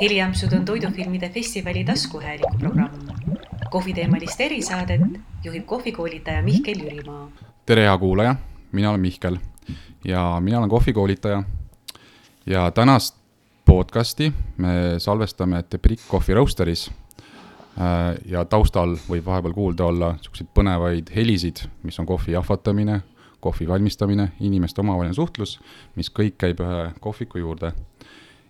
heliampsud on toidufilmide festivali taskuhäälingu programm. kohviteemalist erisaadet juhib kohvikoolitaja Mihkel Jürimaa. tere, hea kuulaja, mina olen Mihkel ja mina olen kohvikoolitaja. ja tänast podcasti me salvestame The Brick Coffee Roasteris. Äh, ja taustal võib vahepeal kuulda olla siukseid põnevaid helisid, mis on kohvi jahvatamine, kohvi valmistamine, inimeste omavaheline suhtlus, mis kõik käib ühe kohviku juurde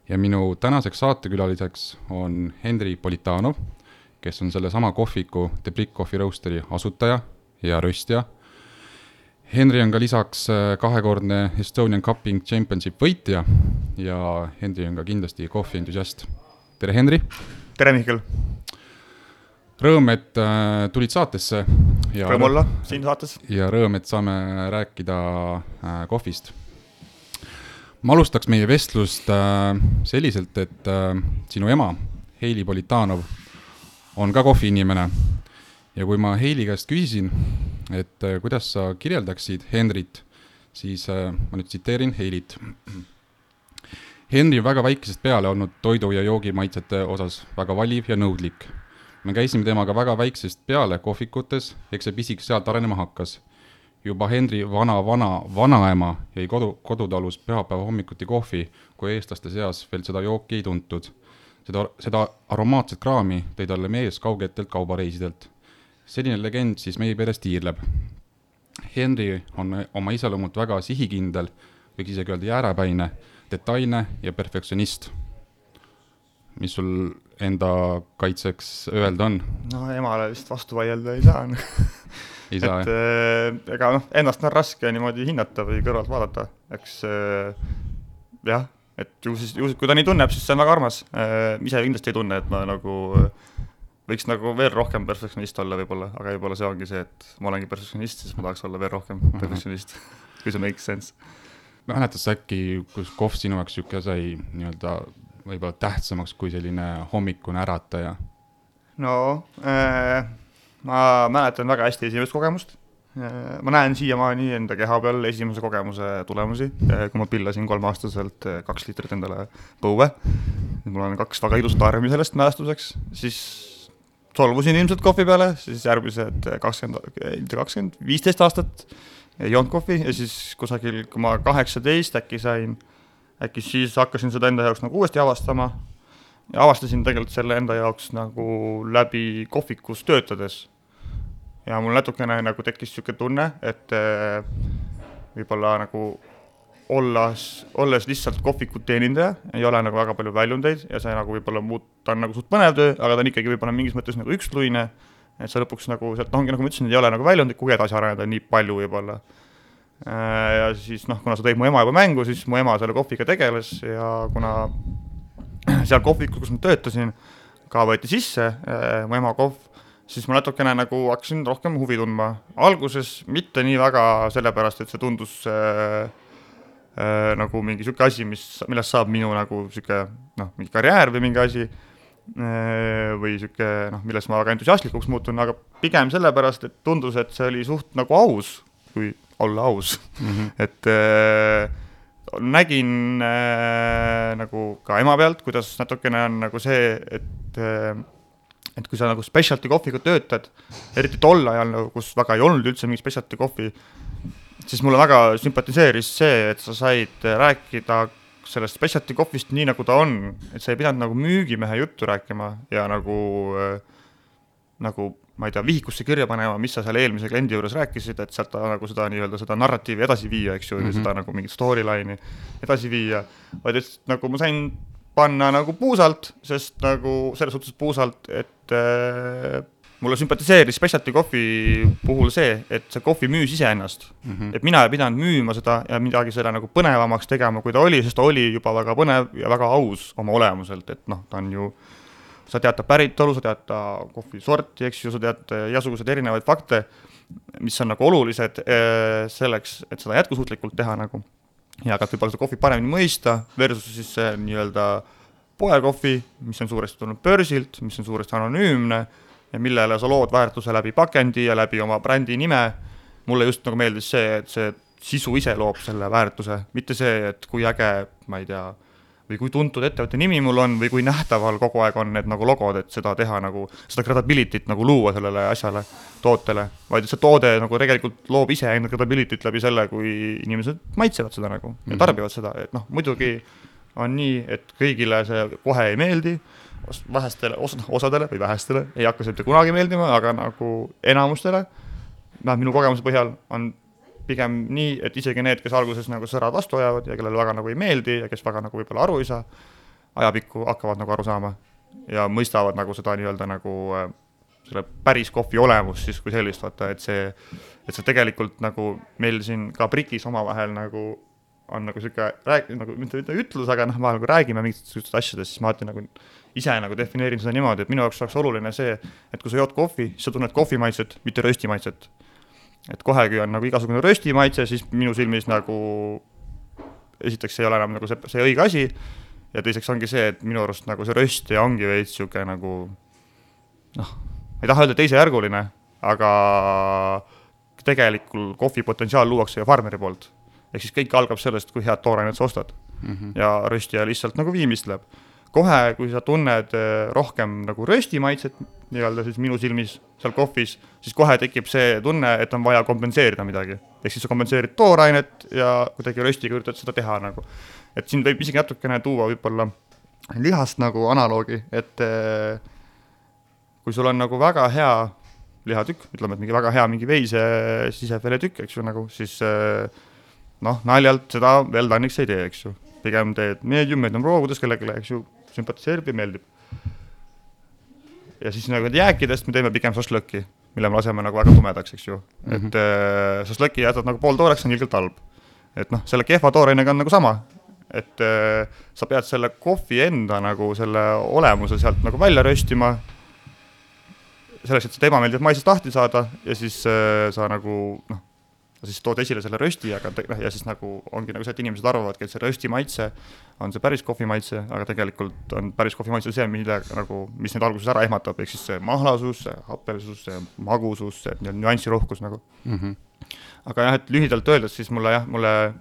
ja minu tänaseks saatekülaliseks on Henri Politanov, kes on sellesama kohviku The Brick Coffee Roasteri asutaja ja röstja. Henri on ka lisaks äh, kahekordne Estonian Cupping Championship võitja ja Henri on ka kindlasti kohvientusiast. tere, Henri! tere, Mihkel! Rõõm, et äh, tulid saatesse. rõõm olla siin saates. ja rõõm, et saame rääkida äh, kohvist ma alustaks meie vestlust äh, selliselt, et äh, sinu ema, Heili Politanov, on ka kohviinimene. ja kui ma Heili käest küsisin, et äh, kuidas sa kirjeldaksid Henrit, siis äh, ma nüüd tsiteerin Heilit. Henri on väga väikesest peale olnud toidu ja joogimaitsete osas väga valiv ja nõudlik. me käisime temaga väga väiksest peale kohvikutes, eks see pisik sealt arenema hakkas juba Henri vana-vana vanaema jäi kodu, kodutalus pühapäeva hommikuti kohvi, kui eestlaste seas veel seda jooki ei tuntud. seda, seda aromaatset kraami tõi talle mees kaugetelt kaubareisidelt. selline legend siis meie peres tiirleb. Henri on oma iseloomult väga sihikindel, võiks isegi öelda jäärapäine, detailne ja perfektsionist. mis sul enda kaitseks öelda on? no emale vist vastu vaielda ei saa? et äh, ega noh, ennast on raske niimoodi hinnata või kõrvalt vaadata, eks äh, jah, et ju siis, ju kui ta nii tunneb, siis see on väga armas äh,. ise kindlasti ei tunne, et ma nagu äh, võiks nagu veel rohkem perfektsionist olla võib-olla, aga võib-olla see ongi see, et ma olengi perfektsionist, siis ma tahaks olla veel rohkem -hmm. perfektsionist kui see makes sense. mäletad sa äkki, kus kohv sinu jaoks niisugune sai nii-öelda võib-olla tähtsamaks kui selline hommikune ärataja? no äh, ma mäletan väga hästi esimest kogemust. ma näen siiamaani enda keha peal esimese kogemuse tulemusi, kui ma pillasin kolmeaastaselt kaks liitrit endale põue. mul on kaks väga ilusat armi sellest mälestuseks, siis solvusin ilmselt kohvi peale, siis järgmised kakskümmend, ilmselt kakskümmend, viisteist aastat ei joonud kohvi ja siis kusagil, kui ma kaheksateist äkki sain, äkki siis hakkasin seda enda jaoks nagu uuesti avastama ja avastasin tegelikult selle enda jaoks nagu läbi kohvikus töötades. ja mul natukene nagu tekkis niisugune tunne, et äh, võib-olla nagu olles, olles lihtsalt kohviku teenindaja, ei ole nagu väga palju väljundeid ja see nagu võib-olla muut-, ta on nagu suht põnev töö, aga ta on ikkagi võib-olla mingis mõttes nagu üksluine, et sa lõpuks nagu sealt, ongi nagu ma ütlesin, ei ole nagu väljundit, kuhu edasi areneda nii palju võib-olla. Äh, ja siis noh, kuna see tõi mu ema juba mängu, siis mu ema selle kohviga tegeles ja kuna seal kohvikus, kus ma töötasin, ka võeti sisse äh, mu ema kohv, siis ma natukene nagu hakkasin rohkem huvi tundma. alguses mitte nii väga sellepärast, et see tundus äh, äh, nagu mingi niisugune asi, mis, millest saab minu nagu niisugune noh, mingi karjäär või mingi asi äh, või niisugune noh, millest ma väga entusiastlikuks muutun, aga pigem sellepärast, et tundus, et see oli suht nagu aus, kui olla aus mm, -hmm. et äh, nägin äh, nagu ka ema pealt, kuidas natukene on nagu see, et äh, et kui sa nagu specialty kohviga töötad, eriti tol ajal nagu, kus väga ei olnud üldse mingit specialty kohvi, siis mulle väga sümpatiseeris see, et sa said rääkida sellest specialty kohvist nii, nagu ta on, et sa ei pidanud nagu müügimehe juttu rääkima ja nagu äh, nagu ma ei tea, vihikusse kirja panema, mis sa seal eelmise kliendi juures rääkisid, et sealt nagu seda nii-öelda seda narratiivi edasi viia, eks ju mm, -hmm. seda nagu mingit storyline'i edasi viia, vaid et nagu ma sain panna nagu puusalt, sest nagu selles suhtes puusalt, et äh, mulle sümpatiseeris Specialty Coffee puhul see, et see kohvi müüs iseennast mm. -hmm. et mina ei pidanud müüma seda ja midagi selle nagu põnevamaks tegema, kui ta oli, sest ta oli juba väga põnev ja väga aus oma olemuselt, et noh, ta on ju äh, sa tead ta päritolu, sa tead ta kohvi sorti, eks ju, sa tead äh, igasuguseid erinevaid fakte, mis on nagu olulised äh, selleks, et seda jätkusuutlikult teha nagu. ja ka võib-olla seda kohvi paremini mõista, versus siis see nii-öelda poekohvi, mis on suuresti tulnud börsilt, mis on suuresti anonüümne ja millele sa lood väärtuse läbi pakendi ja läbi oma brändi nime. mulle just nagu meeldis see, et see sisu ise loob selle väärtuse, mitte see, et kui äge, ma ei tea või kui tuntud ettevõtte nimi mul on või kui nähtaval kogu aeg on need nagu logod, et seda teha nagu, seda credibility't nagu luua sellele asjale, tootele, vaid see toode nagu tegelikult loob ise enda credibility't läbi selle, kui inimesed maitsevad seda nagu ja Mhm. tarbivad seda, et noh, muidugi on nii, et kõigile see kohe ei meeldi, vähestele, osadele või vähestele ei hakka see mitte kunagi meeldima, aga nagu enamustele, vähemalt minu kogemuse põhjal on pigem nii, et isegi need, kes alguses nagu sõrad vastu ajavad ja kellele väga nagu ei meeldi ja kes väga nagu võib-olla aru ei saa, ajapikku hakkavad nagu aru saama ja mõistavad nagu seda nii-öelda nagu äh, selle päris kohvi olemust siis kui sellist, vaata, et see, et see tegelikult nagu meil siin ka BRICS omavahel nagu on nagu sihuke rääk-, nagu mitte, mitte ütlus, aga noh, me nagu räägime mingitest asjadest, siis ma alati nagu ise nagu defineerin seda niimoodi, et minu jaoks oleks oluline see, et kui sa jood kohvi, siis sa tunned kohvi maitset, mitte rösti maitset et kohegi on nagu igasugune rösti maitse, siis minu silmis nagu esiteks ei ole enam nagu see, see õige asi ja teiseks ongi see, et minu arust nagu see röst ja ongi veits niisugune nagu noh, ma ei taha öelda teisejärguline, aga tegelikul kohvi potentsiaal luuakse ju farmeri poolt. ehk siis kõik algab sellest, kui head toorainet sa ostad mm. -hmm. ja röstija lihtsalt nagu viimistleb. Kohe, kui sa tunned eh, rohkem nagu rösti maitset nii-öelda siis minu silmis seal kohvis, siis kohe tekib see tunne, et on vaja kompenseerida midagi. ehk siis sa kompenseerid toorainet ja kuidagi röstiga üritad seda teha nagu. et siin võib isegi natukene tuua võib-olla lihast nagu analoogi, et eh, kui sul on nagu väga hea lihatükk, ütleme, et mingi väga hea mingi veise sisefiletükk, eks ju, nagu siis noh, naljalt seda well done'iks ei tee, eks ju. pigem teed medium raw, kuidas kellelegi, eks ju, sümpatiseerib ja meeldib. ja siis nagu jääkidest me teeme pigem šašlõkki, mille me laseme nagu väga tumedaks, eks ju mm. -hmm. et äh, šašlõkki jätad nagu pooltooreks, on ilgelt halb. et noh, selle kehva toorainega on nagu sama, et äh, sa pead selle kohvi enda nagu selle olemuse sealt nagu välja röstima, selleks, et seda ebameeldivat maitsest lahti saada ja siis äh, sa nagu noh, siis tood esile selle rösti, aga noh, ja siis nagu ongi nagu see, et inimesed arvavadki, et see rösti maitse on see päris kohvi maitse, aga tegelikult on päris kohvi maitse see, mille nagu, mis neid alguses ära ehmatab, ehk siis see mahlasus, see hapelsus, see magusus, see nüansirohkus nagu. Mm -hmm. aga jah, et lühidalt öeldes siis mulle jah, mulle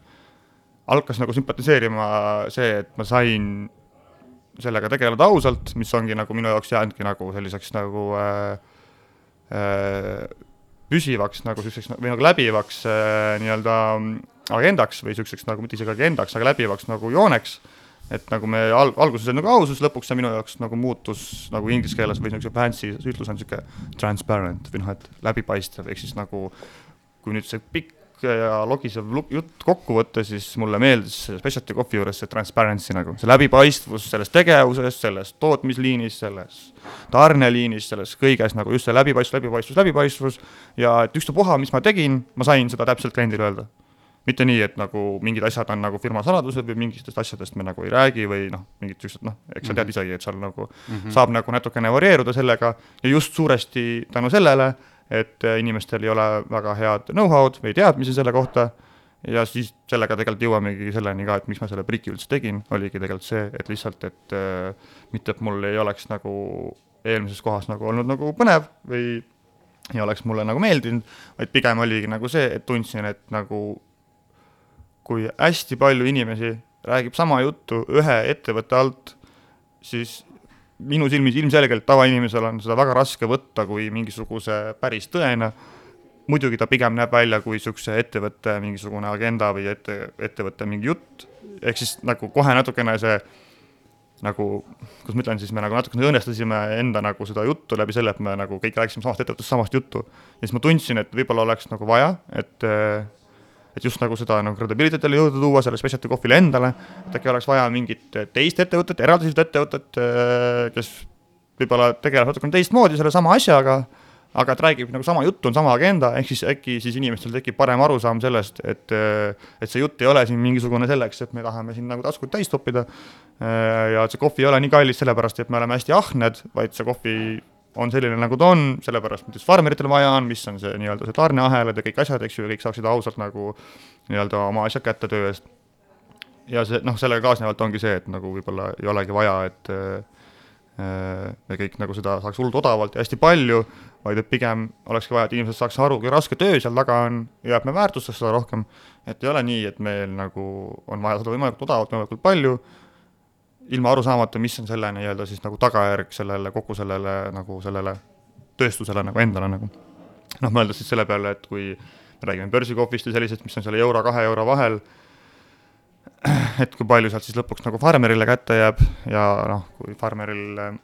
hakkas nagu sümpatiseerima see, et ma sain sellega tegeleda ausalt, mis ongi nagu minu jaoks jäänudki nagu selliseks nagu äh, äh, püsivaks nagu siukseks või nagu läbivaks äh, nii-öelda agendaks või siukseks nagu mitte isegi agendaks, aga läbivaks nagu jooneks. et nagu me al-, alguses oli nagu ausus, lõpuks see minu jaoks nagu muutus nagu inglise keeles või niisuguse fancy ütlus on sihuke transparent või noh, et läbipaistev, ehk siis nagu kui nüüd see pikk ja logisev jutt kokku võtta, siis mulle meeldis specialty kohvi juures see transparency nagu, see läbipaistvus selles tegevuses, selles tootmisliinis, selles tarneliinis, selles kõiges nagu just see läbipaistvus, läbipaistvus, läbipaistvus ja et ükstapuha, mis ma tegin, ma sain seda täpselt kliendile öelda. mitte nii, et nagu mingid asjad on nagu firma saladused või mingitest asjadest me nagu ei räägi või noh, mingid siuksed noh, eks sa tead isegi, et seal nagu mm -hmm. saab nagu natukene varieeruda sellega ja just suuresti tänu sellele, et äh, inimestel ei ole väga head know-how'd või teadmisi selle kohta. Ja siis sellega tegelikult jõuamegi selleni ka, et miks ma selle priki üldse tegin, oligi tegelikult see, et lihtsalt, et äh, mitte, et mul ei oleks nagu eelmises kohas nagu olnud nagu põnev või ei oleks mulle nagu meeldinud, vaid pigem oligi nagu see, et tundsin, et nagu kui hästi palju inimesi räägib sama juttu ühe ettevõtte alt, siis minu silmis ilmselgelt tavainimesel on seda väga raske võtta kui mingisuguse päris tõena. muidugi ta pigem näeb välja kui niisuguse ettevõtte mingisugune agenda või ette, ettevõtte mingi jutt, ehk siis nagu kohe natukene see nagu, kuidas ma ütlen siis, me nagu natukene õõnestasime enda nagu seda juttu läbi selle, et me nagu kõik rääkisime samast ettevõttest samast juttu. ja siis ma tundsin, et võib-olla oleks nagu vaja, et et just nagu seda nagu credibility'tele jõuda tuua selle specialty kohvile endale, et äkki oleks vaja mingit teist ettevõtet, eraldiseisvat ettevõtet, kes võib-olla tegeleb natukene teistmoodi selle sama asjaga, aga et räägib nagu sama juttu, on sama agenda, ehk siis äkki siis inimestel tekib parem arusaam sellest, et et see jutt ei ole siin mingisugune selleks, et me tahame siin nagu taskud täis toppida ja et see kohvi ei ole nii kallis sellepärast, et me oleme hästi ahned, vaid see kohvi on selline, nagu ta on, sellepärast, mis farmeritel vaja on, mis on see nii-öelda see tarneahelad ja kõik asjad, eks ju, kõik saaksid ausalt nagu nii-öelda oma asjad kätte töö eest. ja see, noh, sellega kaasnevalt ongi see, et nagu võib-olla ei olegi vaja, et äh, me kõik nagu seda saaks hullult odavalt ja hästi palju, vaid et pigem olekski vaja, et inimesed saaks aru, kui raske töö seal taga on ja et me väärtustaks seda rohkem, et ei ole nii, et meil nagu on vaja seda võimalikult odavalt, võimalikult palju ilma aru saamata, mis on selle nii-öelda siis nagu tagajärg sellele, kogu sellele nagu sellele tööstusele nagu endale nagu. noh, mõeldes siis selle peale, et kui me räägime börsikohvist ja sellisest, mis on selle euro, kahe euro vahel, et kui palju sealt siis lõpuks nagu farmerile kätte jääb ja noh, kui farmeril äh,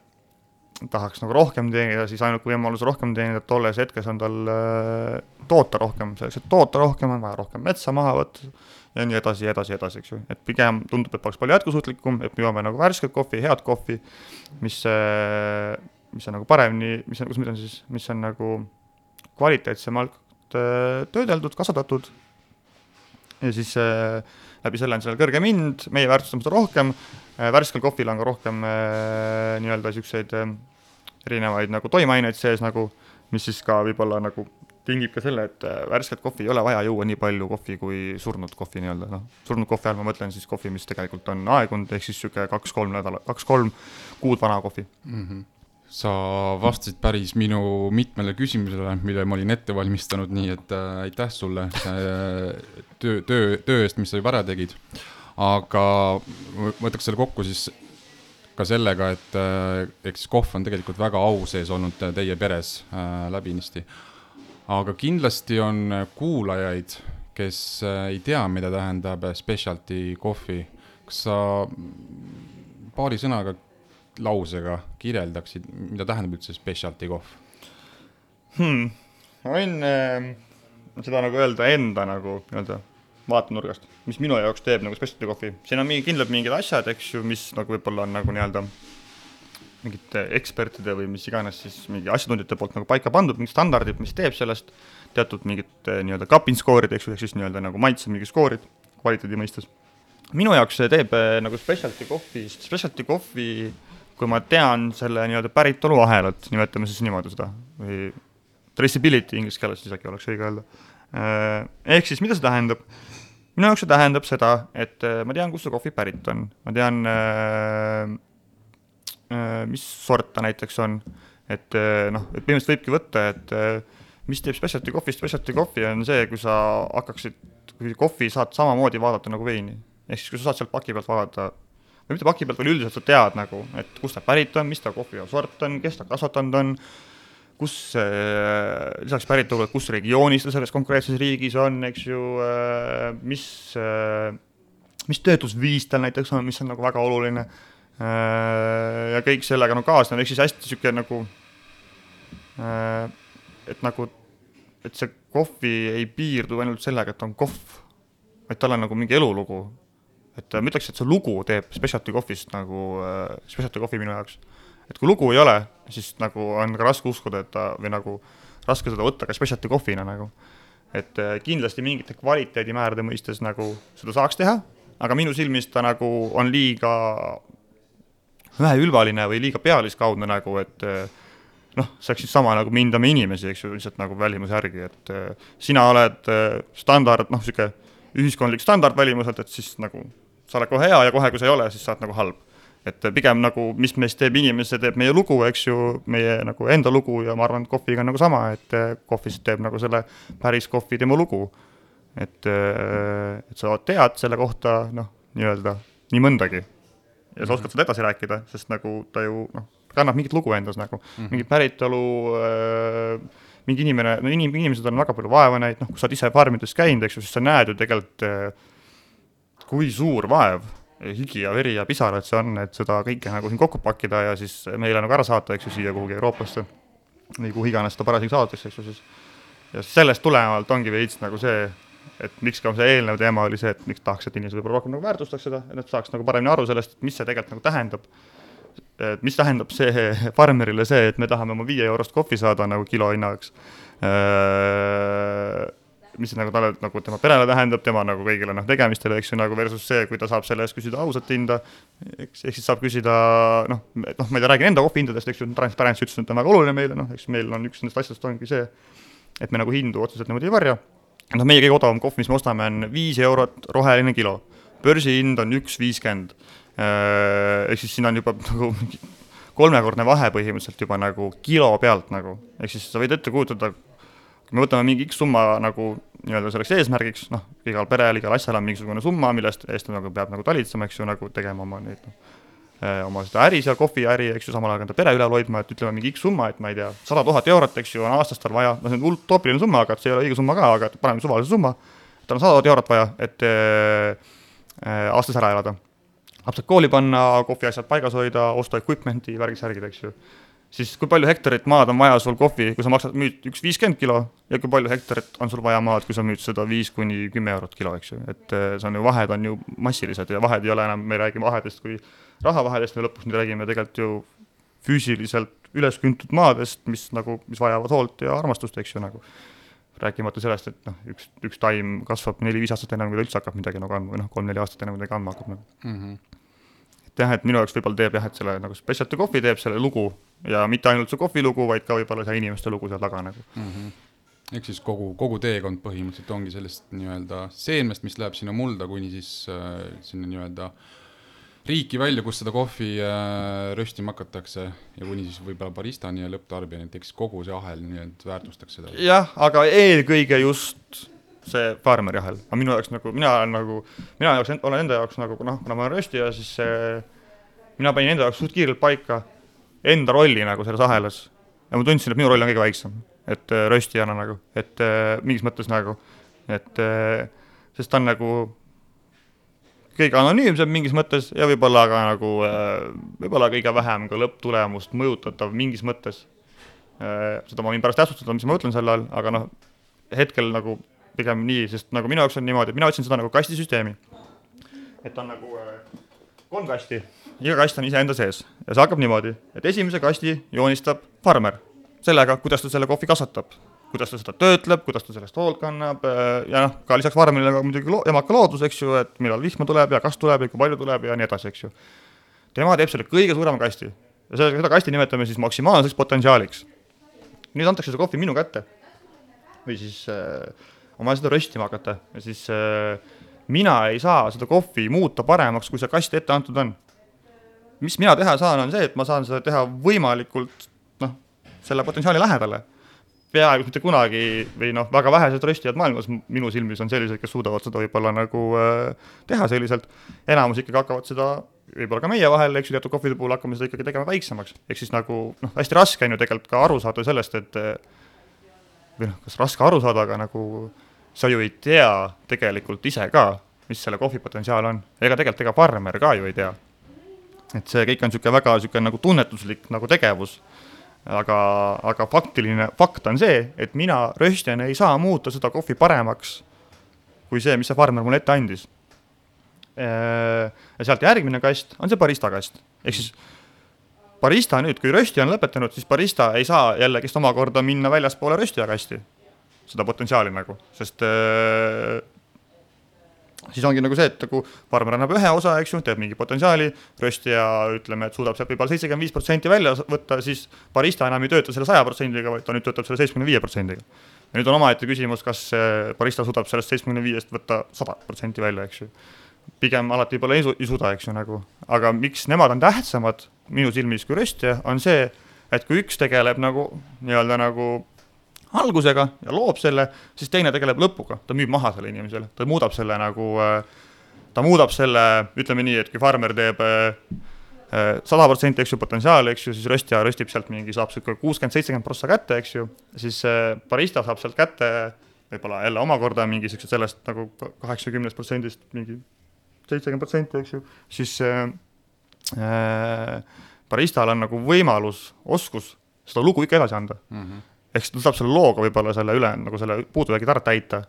tahaks nagu rohkem teenida, siis ainuke võimalus rohkem teenida tolles hetkes on tal äh, toota rohkem, selleks, et toota rohkem, on vaja rohkem metsa maha võtta ja nii edasi ja edasi ja edasi, eks ju, et pigem tundub, et oleks palju jätkusuutlikum, et me joome nagu värsket kohvi, head kohvi, mis, äh, mis on nagu paremini, mis on, kuidas ma ütlen siis, mis on nagu kvaliteetsemalt äh, töödeldud, kasvatatud. Ja siis äh, läbi selle on sellel kõrgem hind, meie väärtustame seda rohkem äh,, värskel kohvil on ka rohkem äh, nii-öelda niisuguseid erinevaid nagu toimeaineid sees nagu, mis siis ka võib-olla nagu tingib ka selle, et äh, värsket kohvi ei ole vaja juua nii palju kohvi kui surnud kohvi nii-öelda, noh, surnud kohvi all ma mõtlen siis kohvi, mis tegelikult on aegunud, ehk siis niisugune kaks-kolm nädalat, kaks-kolm kuud vana kohvi mm. -hmm sa vastasid päris minu mitmele küsimusele, mille ma olin ette valmistanud, nii et äh, aitäh sulle töö, töö, töö eest, mis sa juba ära tegid. aga ma võtaks selle kokku siis ka sellega, et äh, eks kohv on tegelikult väga au sees olnud teie peres äh, läbinisti aga kindlasti on kuulajaid, kes äh, ei tea, mida tähendab specialty coffee. kas sa paari sõnaga, lausega kirjeldaksid, mida tähendab üldse specialty kohv hmm.? ma võin äh, seda nagu öelda enda nagu nii-öelda vaatenurgast, mis minu jaoks teeb nagu specialty kohvi. siin on mingi, kindlalt mingid asjad, eks ju, mis nagu võib-olla on nagu nii-öelda mingite ekspertide või mis iganes siis mingi asjatundjate poolt nagu paika pandud, mingid standardid, mis teeb sellest teatud mingid eh, nii-öelda cupping skoorid, eks ju, ehk siis nii-öelda nagu maitse mingi skoorid kvaliteedi mõistes. minu jaoks see teeb eh, nagu specialty kohvist, specialty kohvi, kui ma tean selle nii-öelda päritoluahelat, nimetame siis niimoodi seda, või traceability inglise keeles siis äkki oleks õige öelda. Eh, ehk siis mida see tähendab? minu jaoks see tähendab seda, et ma tean, kust see kohvi pärit on, ma tean Äh, mis sort ta näiteks on, et äh, noh, et põhimõtteliselt võibki võtta, et äh, mis teeb specialty kohvist specialty kohvi, on see, kui sa hakkaksid, kui kohvi saad samamoodi vaadata nagu veini. ehk siis, kui sa saad sealt paki pealt vaadata, või mitte paki pealt, vaid üldiselt sa tead nagu, et kust ta pärit on, mis ta kohvi sort on, kes ta kasvatanud on, kus äh, lisaks päritolule, kus regioonis ta selles konkreetses riigis on, eks ju äh,, mis äh,, mis töötlusviis tal näiteks on, mis on nagu väga oluline Äh, ja kõik sellega nagu kaasnev, ehk siis hästi niisugune nagu, äh, et nagu, et see kohvi ei piirdu ainult sellega, et on kohv, vaid tal on nagu mingi elulugu. et ma ütleks, et see lugu teeb specialty kohvist nagu äh,, specialty kohvi minu jaoks. et kui lugu ei ole, siis nagu on ka raske uskuda, et ta või nagu raske seda võtta ka specialty kohvina nagu. et äh, kindlasti mingite kvaliteedimäärade mõistes nagu seda saaks teha, aga minu silmis ta nagu on liiga väheülbaline või liiga pealiskaudne nagu, et eh, noh, see oleks siis sama nagu me hindame inimesi, eks ju, lihtsalt nagu välimuse järgi, et eh, sina oled eh, standard, noh, niisugune ühiskondlik standard välimuselt, et siis nagu sa oled kohe hea ja kohe, kui sa ei ole, siis sa oled nagu halb. et pigem nagu, mis meist teeb inimese, teeb meie lugu, eks ju, meie nagu enda lugu ja ma arvan, et kohviga on nagu sama, et kohvist teeb nagu selle päris kohvi tema lugu. et, et sa tead selle kohta, noh, nii-öelda nii mõndagi ja sa oskad seda edasi rääkida, sest nagu ta ju noh, kannab mingit lugu endas nagu. Mm, -hmm. mingit päritolu äh,, mingi inimene, no inim-, inimesed on väga palju vaeva näinud, noh, kui sa oled ise farmides käinud, eks ju, siis sa näed ju tegelikult äh,, kui suur vaev, higi ja veri ja pisarad see on, et seda kõike nagu siin kokku pakkida ja siis meile nagu ära saata, eks ju, siia kuhugi Euroopasse. Või kuhu iganes seda parasjagu saadetakse, eks ju, siis. Ja sellest tulenevalt ongi veits nagu see et miks ka see eelnev teema oli see, et miks tahaks, et inimesed võib-olla rohkem nagu väärtustaks seda, et nad saaks nagu paremini aru sellest, mis see tegelikult nagu tähendab. et mis tähendab see farmerile see, et me tahame oma viie eurost kohvi saada nagu kilo hinnaga mis see nagu talle, nagu tema perele tähendab, tema nagu kõigile noh, tegemistele, eks ju, nagu versus see, kui ta saab selle eest küsida ausat hinda, eks, ehk siis saab küsida noh, noh, ma ei tea, räägin enda kohvihindadest, eks ju, transparents ütles, et on väga oluline meile, noh, eks meil on üks nendest asjadest ongi see, et me nagu hindu otseselt niimoodi ei varja noh, meie kõige odavam kohv, mis me ostame, on viis eurot roheline kilo. börsihind on üks viiskümmend. Äh, ehk siis siin on juba nagu mingi kolmekordne vahe põhimõtteliselt juba nagu kilo pealt nagu, ehk siis sa võid ette kujutada, kui me võtame mingi X summa nagu nii-öelda selleks eesmärgiks, noh, igal perel, igal asjal on mingisugune summa, millest eest nagu peab nagu talitsema, eks ju, nagu tegema oma neid noh, oma seda äri seal, kohviäri, eks ju, samal ajal enda pere üleval hoidma, et ütleme mingi X summa, et ma ei tea, sada tuhat eurot, eks ju, on aastas tal vaja, no see on hull utoopiline summa, aga see ei ole õige summa ka, aga paneme suvalise summa, tal on sada tuhat eurot vaja, et äh, aastas ära elada. lapsed kooli panna, kohviasjad paigas hoida, osta equipment'i, värgid-särgid, eks ju siis kui palju hektarit maad on vaja sul kohvi, kui sa maksad, müüd üks viiskümmend kilo ja kui palju hektarit on sul vaja maad, kui sa müüd seda viis kuni kümme eurot kilo, eks ju, et eh, see on ju, vahed on ju massilised ja vahed ei ole enam, me ei räägi vahedest kui rahavahedest, me lõpuks nüüd räägime tegelikult ju füüsiliselt üles küntud maadest, mis nagu, mis vajavad hoolt ja armastust, eks ju, nagu. rääkimata sellest, et noh, üks, üks taim kasvab neli-viis aastat ennem, kui ta üldse hakkab midagi nagu andma või noh, kolm-neli aastat ennem, ta andma hakkab nagu mm. -hmm et jah, et minu jaoks võib-olla teeb jah, et selle nagu Specialty Coffee teeb selle lugu ja mitte ainult see kohvi lugu, vaid ka võib-olla see inimeste lugu seal taga nagu mm. -hmm ehk siis kogu, kogu teekond põhimõtteliselt ongi sellest nii-öelda seemnest, mis läheb sinna mulda, kuni siis äh, sinna nii-öelda riiki välja, kus seda kohvi äh, röstima hakatakse ja kuni siis võib-olla baristani ja lõpptarbijani, et eks kogu see ahel nii-öelda väärtustaks seda. jah, aga eelkõige just see farmeri ahel, aga minu jaoks nagu, mina olen nagu, mina jaoks, olen enda jaoks nagu noh, kuna ma olen röstija, siis see, mina panin enda jaoks suht kiirelt paika enda rolli nagu selles ahelas. ja ma tundsin, et minu roll on kõige väiksem, et äh, röstijana nagu, et äh, mingis mõttes nagu, et sest ta on nagu kõige anonüümsem mingis mõttes ja võib-olla ka nagu, võib-olla kõige vähem ka lõpptulemust mõjutatav mingis mõttes. seda ma võin pärast täpsustada, mis ma mõtlen selle all, aga noh, hetkel nagu pigem nii, sest nagu minu jaoks on niimoodi, mina otsin seda nagu kastisüsteemi. et on nagu äh, kolm kasti, iga kast on iseenda sees ja see hakkab niimoodi, et esimese kasti joonistab farmer sellega, kuidas ta selle kohvi kasvatab, kuidas ta seda töötleb, kuidas ta sellest hoolt kannab äh, ja noh, ka lisaks farmerile ka muidugi lo emaka loodus, eks ju, et millal vihma tuleb ja kas tuleb ja kui palju tuleb ja nii edasi, eks ju. tema teeb selle kõige suurema kasti ja selle, seda kasti nimetame siis maksimaalseks potentsiaaliks. nüüd antakse see kohvi minu kätte või siis äh, on vaja seda röstima hakata ja siis äh, mina ei saa seda kohvi muuta paremaks, kui see kast ette antud on. mis mina teha saan, on see, et ma saan seda teha võimalikult noh, selle potentsiaali lähedale. peaaegu mitte kunagi või noh, väga vähesed röstijad maailmas minu silmis on sellised, kes suudavad seda võib-olla nagu äh, teha selliselt. enamus ikkagi hakkavad seda võib-olla ka meie vahel, eks ju, teatud kohvide puhul hakkame seda ikkagi tegema väiksemaks, ehk siis nagu noh, hästi raske on ju tegelikult ka aru saada sellest, et või noh, kas raske aru saada, aga nagu sa ju ei tea tegelikult ise ka, mis selle kohvi potentsiaal on, ega tegelikult ega farmer ka ju ei tea. et see kõik on niisugune väga niisugune nagu tunnetuslik nagu tegevus, aga, aga faktiline fakt on see, et mina röstjana ei saa muuta seda kohvi paremaks kui see, mis see farmer mulle ette andis. ja sealt järgmine kast on see barista kast, ehk siis barista nüüd, kui röstija on lõpetanud, siis barista ei saa jällegist omakorda minna väljaspoole röstija kasti seda potentsiaali nagu, sest äh, siis ongi nagu see, et nagu farmer annab ühe osa, eks ju, teeb mingi potentsiaali, röstija ütleme, et suudab sealt võib-olla seitsekümmend viis protsenti välja võtta, siis barista enam ei tööta selle saja protsendiga, vaid ta nüüd töötab selle seitsmekümne viie protsendiga. ja nüüd on omaette küsimus, kas barista suudab sellest seitsmekümne viiest võtta sada protsenti välja, eks ju. pigem alati võib-olla ei, su ei suuda, eks ju, nagu, aga miks nemad on tähtsamad minu silmis kui röstija, on see, et kui üks tegeleb nagu nii-öelda nagu algusega ja loob selle, siis teine tegeleb lõpuga, ta müüb maha selle inimesele, ta muudab selle nagu, ta muudab selle, ütleme nii, et kui farmer teeb sada protsenti, eks ju, potentsiaali, eks ju, siis röstja röstib sealt mingi, saab sihuke kuuskümmend, seitsekümmend prossa kätte, eks ju, siis barista saab sealt kätte võib-olla jälle omakorda mingi siukse sellest nagu kaheksakümnest protsendist mingi seitsekümmend protsenti, eks ju, siis äh, baristal on nagu võimalus, oskus seda lugu ikka edasi anda. Mm. -hmm ehk siis ta saab selle looga võib-olla selle üle nagu selle puudujäägid ära täita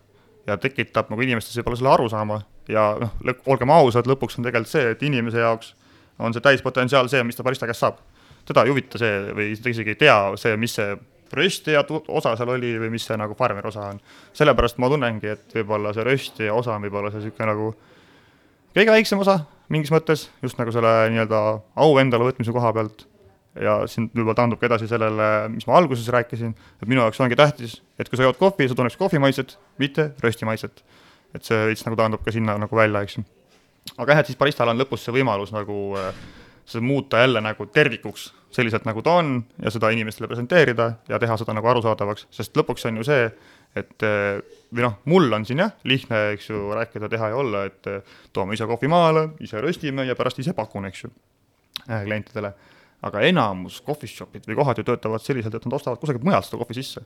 ja tekitab nagu inimestes võib-olla selle arusaama ja noh, olgem ausad, lõpuks on tegelikult see, et inimese jaoks on see täispotentsiaal see, mis ta barista käest saab. teda ei huvita see või ta isegi ei tea see, mis see röstija osa seal oli või mis see nagu farmeri osa on. sellepärast ma tunnengi, et võib-olla see röstija osa on võib-olla see niisugune nagu kõige väiksem osa mingis mõttes, just nagu selle nii-öelda au endale võtmise koha pealt ja siin võib-olla taandub ka edasi sellele, mis ma alguses rääkisin, et minu jaoks ongi tähtis, et kui sa jood kohvi, sa tunneks kohvi maitset, mitte rösti maitset. et see veits nagu taandub ka sinna nagu välja, eks ju. aga jah, et siis baristal on lõpus see võimalus nagu äh, seda muuta jälle nagu tervikuks, selliselt nagu ta on ja seda inimestele presenteerida ja teha seda nagu arusaadavaks, sest lõpuks on ju see, et äh, või noh, mul on siin jah, lihtne, eks ju, rääkida, teha ja olla, et äh, toome ise kohvi maale, ise röstime ja pärast ise pakun, eks ju klientidele, aga enamus coffee shop'id või kohad ju töötavad selliselt, et nad ostavad kusagilt mujalt seda kohvi sisse.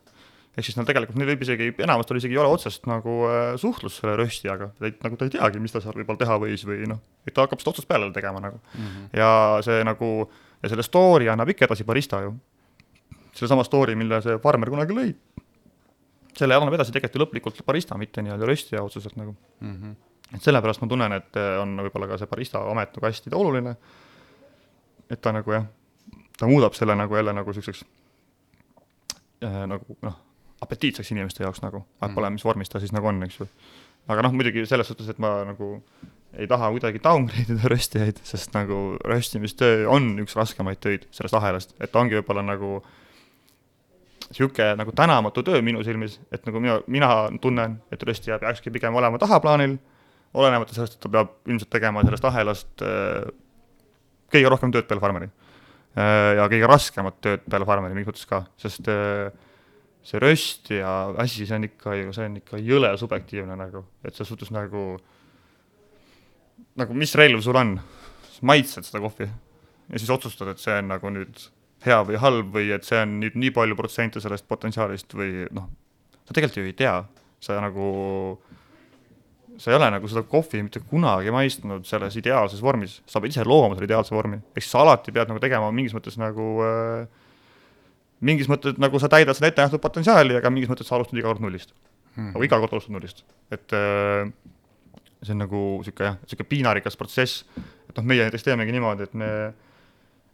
ehk siis nad tegelikult, neil võib isegi, enamustel isegi ei ole otsest nagu äh, suhtlust selle röstijaga, nagu ta ei teagi, mis ta seal võib-olla teha võis või noh, et ta hakkab seda otsast peale tegema nagu mm. -hmm. ja see nagu, ja selle story annab ikka edasi barista ju. sellesama story, mille see farmer kunagi lõi selle annab edasi tegelikult ju lõplikult barista, mitte nii-öelda röstija otseselt nagu mm. -hmm. et sellepärast ma tunnen, et äh, on võib-olla ka see barista amet nagu hästi oluline, et ta nagu jah, ta muudab selle nagu jälle nagu niisuguseks äh, nagu noh, apetiitseks inimeste jaoks nagu, vahet pole, mis vormis ta siis nagu on, eks ju. aga noh, muidugi selles suhtes, et ma nagu ei taha kuidagi downgrade ida röstijaid, sest nagu röstimistöö on üks raskemaid töid sellest ahelast, et ongi võib-olla nagu niisugune nagu tänamatu töö minu silmis, et nagu mina, mina tunnen, et röstija peakski pigem olema tahaplaanil, olenemata sellest, et ta peab ilmselt tegema sellest ahelast äh, kõige rohkem tööd peale farmeri äh,. Ja kõige raskemat tööd peale farmeri mingis mõttes ka, sest äh, see röst ja asi, see on ikka, see on ikka jõle subjektiivne nagu, et selles suhtes nagu, nagu mis relv sul on, maitsed seda kohvi ja siis otsustad, et see on nagu nüüd hea või halb või et see on nüüd nii palju protsente sellest potentsiaalist või noh, sa tegelikult ju ei tea, sa nagu, sa ei ole nagu seda kohvi mitte kunagi maistnud selles ideaalses vormis, sa pead ise looma selle ideaalse vormi, ehk siis sa alati pead nagu tegema mingis mõttes nagu äh, mingis mõttes nagu sa täidad seda ettenähtud potentsiaali, aga mingis mõttes sa alustad iga kord nullist. Hmm.. nagu iga kord alustad nullist, et äh, see on nagu niisugune jah, niisugune piinarikas protsess, et noh, meie näiteks teemegi niimoodi, et me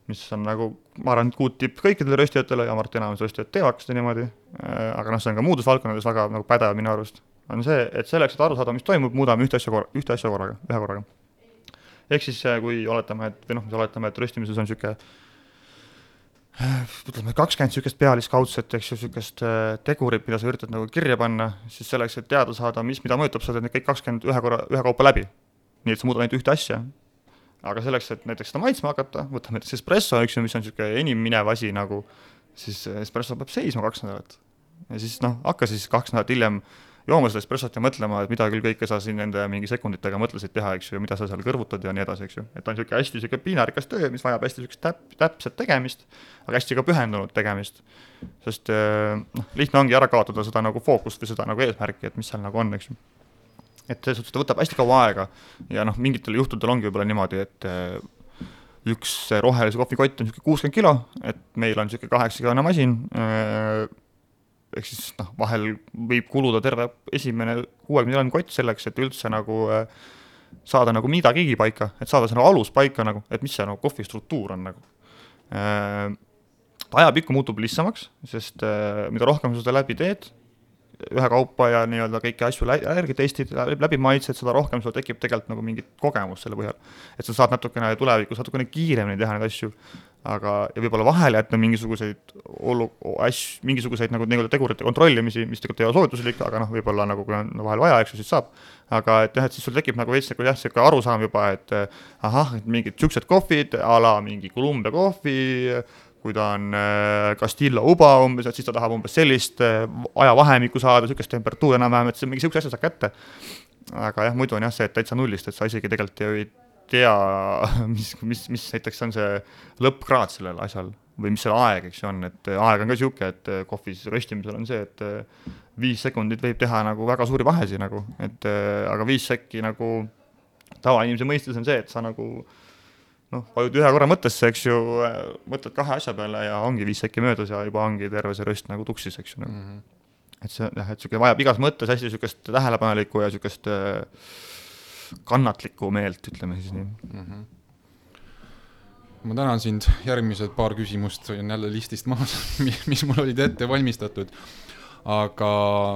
mis on nagu, ma arvan, good tipp kõikidele röstijatele ja ma arvan, et enamus röstijad teevadki seda niimoodi, äh, aga noh, see on ka muudes valdkondades väga nagu pädev minu arust, on see, et selleks, et aru saada, mis toimub, muudame ühte asja korra, ühte asja korraga, ühe korraga. ehk siis äh, kui oletame, et või noh, oletame, et röstimises on niisugune ütleme, kakskümmend niisugust pealiskaudset, eks ju, niisugust äh, tegurit, mida sa üritad nagu kirja panna, siis selleks, et teada saada, mis, mida mõjutab, sa teed need kõik kakskümmend ühe korra, ühekaupa läbi. nii et sa muudad ainult ühte asja, aga selleks, et näiteks seda maitsma hakata, võtame näiteks espresso, eks ju, mis on niisugune enim minev asi nagu, siis espresso peab seisma kaks nädalat. ja siis noh, hakka siis kaks nädalat hiljem jooma seda espressot ja mõtlema, et mida küll kõike sa siin nende mingi sekunditega mõtlesid teha, eks ju, mida sa seal kõrvutad ja nii edasi, eks ju. et on niisugune hästi niisugune piinarikas töö, mis vajab hästi niisugust täp-, täpset tegemist, aga hästi ka pühendunud tegemist. sest noh, lihtne ongi ära kaotada seda nagu fookust või seda nagu eesmärki, et mis seal nagu on, eks ju et selles suhtes ta võtab hästi kaua aega ja noh, mingitel juhtudel ongi võib-olla niimoodi, et äh, üks rohelise kohvikott on niisugune kuuskümmend kilo, et meil on niisugune kaheksakilone masin, äh, ehk siis noh, vahel võib kuluda terve esimene kuuekümne kott selleks, et üldse nagu äh, saada nagu midagigi paika, et saada see nagu alus paika nagu, et mis see nagu kohvi struktuur on nagu. ajapikku muutub lihtsamaks, sest mida rohkem sa seda läbi teed, ühekaupa ja nii-öelda kõiki asju järgi testid, läbi maitsed, seda rohkem sul tekib tegelikult nagu mingit kogemust selle põhjal. et sa saad natukene tulevikus natukene kiiremini teha neid asju, aga, ja võib-olla vahele jätta mingisuguseid olu-, asju, mingisuguseid nagu nii-öelda tegurite kontrollimisi, mis tegelikult ei ole soovituslik, aga noh, võib-olla nagu kui on vahel vaja, eks ju, siis saab. aga et jah, et siis sul tekib nagu veits nagu jah, niisugune arusaam juba, et ahah, et mingid niisugused kohvid a la mingi Columbia kohvi, kui ta on äh, Castillo uba umbes, et siis ta tahab umbes sellist äh, ajavahemikku saada, niisugust temperatuuri enam-vähem, et mingi niisuguse asja saab kätte. aga jah, muidu on jah see, et täitsa nullist, et sa isegi tegelikult ju ei tea, mis, mis, mis näiteks on see lõppkraad sellel asjal või mis selle aeg, eks ju, on, et aeg on ka niisugune, et äh, kohvis röstimisel on see, et viis sekundit võib teha nagu väga suuri vahesid nagu, et aga viis sekki nagu tavainimese mõistes on see, et sa nagu äh, noh, vajud ühe korra mõttesse, eks ju, mõtled kahe asja peale ja ongi viis sekki möödas ja juba ongi terve see röst nagu tuksis, eks ju nagu. mm. -hmm. et see jah, et niisugune vajab igas mõttes hästi niisugust tähelepanelikku ja niisugust äh, kannatlikku meelt, ütleme siis nii mm. -hmm ma tänan sind, järgmised paar küsimust on jälle listist maas mis mul olid ette valmistatud aga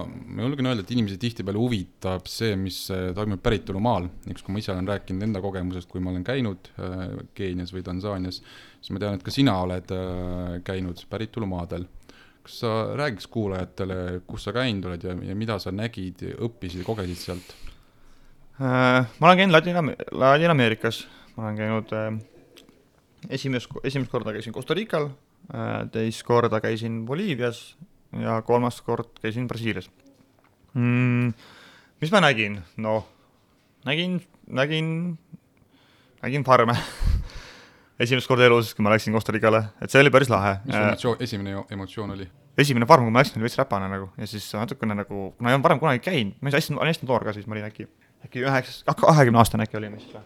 ma julgen öelda, et inimesi tihtipeale huvitab see, mis äh, toimub päritolumaal, näiteks kui ma ise olen rääkinud enda kogemusest, kui ma olen käinud äh, Keenias või Tansaanias, siis ma tean, et ka sina oled äh, käinud päritolumaadel. kas sa räägiks kuulajatele, kus sa käinud oled ja, ja mida sa nägid, õppisid ja kogesid sealt? Ma olen käinud Ladina, Ladina-Ameerikas, ma olen käinud esimest, esimest korda käisin Costa Rical, teist korda käisin Boliivias ja kolmas kord käisin Brasiilias mm,. mis ma nägin, noh, nägin, nägin, nägin farme esimest korda elus, kui ma läksin Costa Ricale, et see oli päris lahe. mis emotsioon, esimene emotsioon oli? esimene farm, kui ma läksin, oli veits räpane nagu ja siis natukene nagu, kuna ei olnud varem kunagi käinud, ma olin hästi, olin hästi noor ka siis, ma olin äkki, äkki üheksas, kahekümne aastane äkki olin vist või?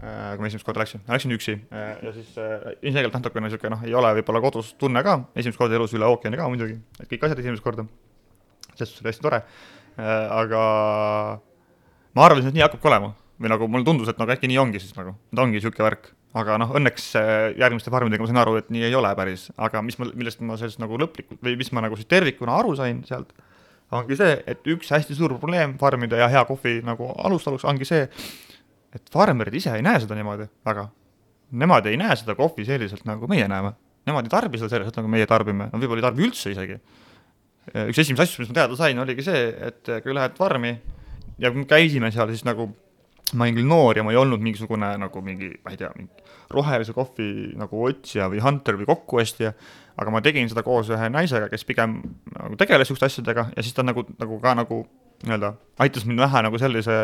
Äh, kui ma esimest korda läksin, läksin üksi äh, ja siis äh, ilmselgelt natukene niisugune noh, ei ole võib-olla kodus tunne ka, esimest korda elus üle ookeani ka muidugi, et kõik asjad esimest korda, selles suhtes oli hästi tore, aga ma arvasin, et nii hakkabki olema. Või nagu mulle tundus, et nagu äkki nii ongi siis nagu, et ongi niisugune värk, aga noh, õnneks järgmiste farmidega ma sain aru, et nii ei ole päris, aga mis ma, millest ma sellest nagu lõplikult või mis ma nagu siis tervikuna aru sain sealt, ongi see, et üks hästi suur probleem farmide ja hea kohvi nagu alustaluks ongi see, et farmerid ise ei näe seda niimoodi väga. Nemad ei näe seda kohvi selliselt, nagu meie näeme. Nemad ei tarbi seda selliselt, nagu meie tarbime, nad võib-olla ei tarbi üldse isegi. üks esimesi asju, mis ma teada sain, oligi see, et kui lähed farmi ja kui me käisime seal, siis nagu ma olin küll noor ja ma ei olnud mingisugune nagu mingi, ma ei tea, mingi rohelise kohvi nagu otsija või hunter või kokkuostja, aga ma tegin seda koos ühe naisega, kes pigem nagu tegeles niisuguste asjadega ja siis ta nagu, nagu ka nagu nii-öelda aitas mind näha nagu sellise,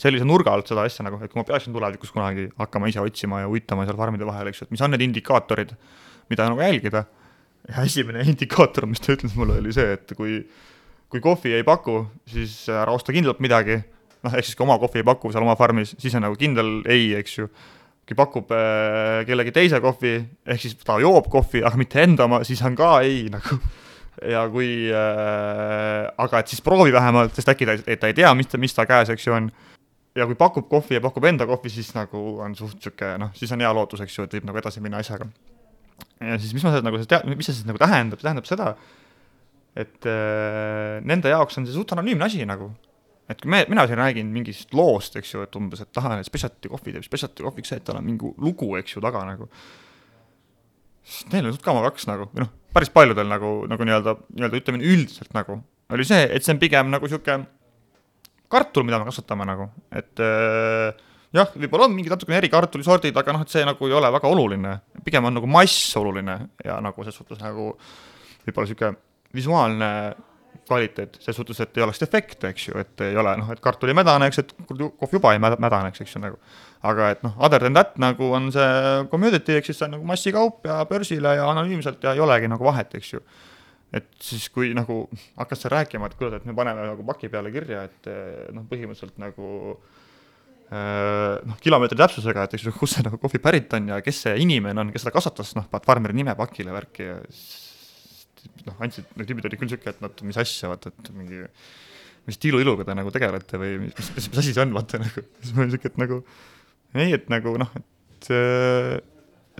sellise nurga alt seda asja nagu, et kui ma peaksin tulevikus kunagi hakkama ise otsima ja uitama seal farmide vahel, eks ju, et mis on need indikaatorid, mida nagu jälgida. ja esimene indikaator, mis ta ütles mulle, oli see, et kui, kui kohvi ei paku, siis ära osta kindlalt midagi, noh, ehk siis kui oma kohvi ei paku seal oma farmis, siis on nagu kindel ei, eks ju kui pakub äh, kellegi teise kohvi, ehk siis ta joob kohvi, aga mitte enda oma, siis on ka ei nagu ja kui äh,, aga et siis proovi vähemalt, sest äkki ta, ta ei tea, mis ta, mis ta käes, eks ju, on. ja kui pakub kohvi ja pakub enda kohvi, siis nagu on suht sihuke noh, siis on hea lootus, eks ju, et võib nagu edasi minna asjaga. ja siis, mis ma seda nagu mis see siis nagu tähendab, see tähendab seda, et äh, nende jaoks on see suht anonüümne asi nagu. Et kui me, mina siin räägin mingist loost, eks ju, et umbes, et tahan, et specialty kohvi teeb specialty kohviks see, et tal on mingi lugu, eks ju, taga nagu. Sest neil on suht kama kaks nagu, või noh, päris paljudel nagu, nagu nii-öelda, nii-öelda ütleme üldiselt nagu, oli see, et see on pigem nagu niisugune kartul, mida me kasvatame nagu, et äh, jah, võib-olla on mingid natukene eri kartulisordid, aga noh, et see nagu ei ole väga oluline, pigem on nagu mass oluline ja nagu selles suhtes nagu võib-olla niisugune visuaalne kvaliteet, selles suhtes, et ei oleks defekte, eks ju, et ei ole noh, et kartul ei mädaneks, et kohv juba ei mädaneks, eks ju nagu aga et noh, other than that nagu on see commodity, ehk siis see on nagu massikaup ja börsile ja anonüümselt ja ei olegi nagu vahet, eks ju. et siis, kui nagu hakkas seal rääkima, et kuule, et me paneme nagu paki peale kirja, et eh, noh, põhimõtteliselt nagu eh, noh, kilomeetri täpsusega, et eks ju, kust see nagu kohvi pärit on ja kes see inimene on, kes seda kasvatas, noh, paned farmeri nime pakile värki ja noh, andsid, need tüübid olid küll sihuke, et noh, mis asja, vaata, et mingi mis tiilu-iluga te nagu tegelete või mis, mis, mis asi see on, vaata nagu, siis ma olin sihuke, et nagu ei, et nagu noh, et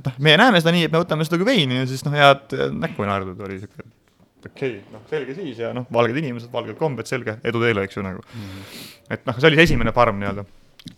et noh, meie näeme seda nii, et me võtame seda kui veini ja siis noh, head näkku ei naerdud, oli siuke okei okay,, noh, selge siis ja noh, valged inimesed, valged kombed, selge, edu teile, eks ju, nagu mm. -hmm. et noh, see oli see esimene farm nii-öelda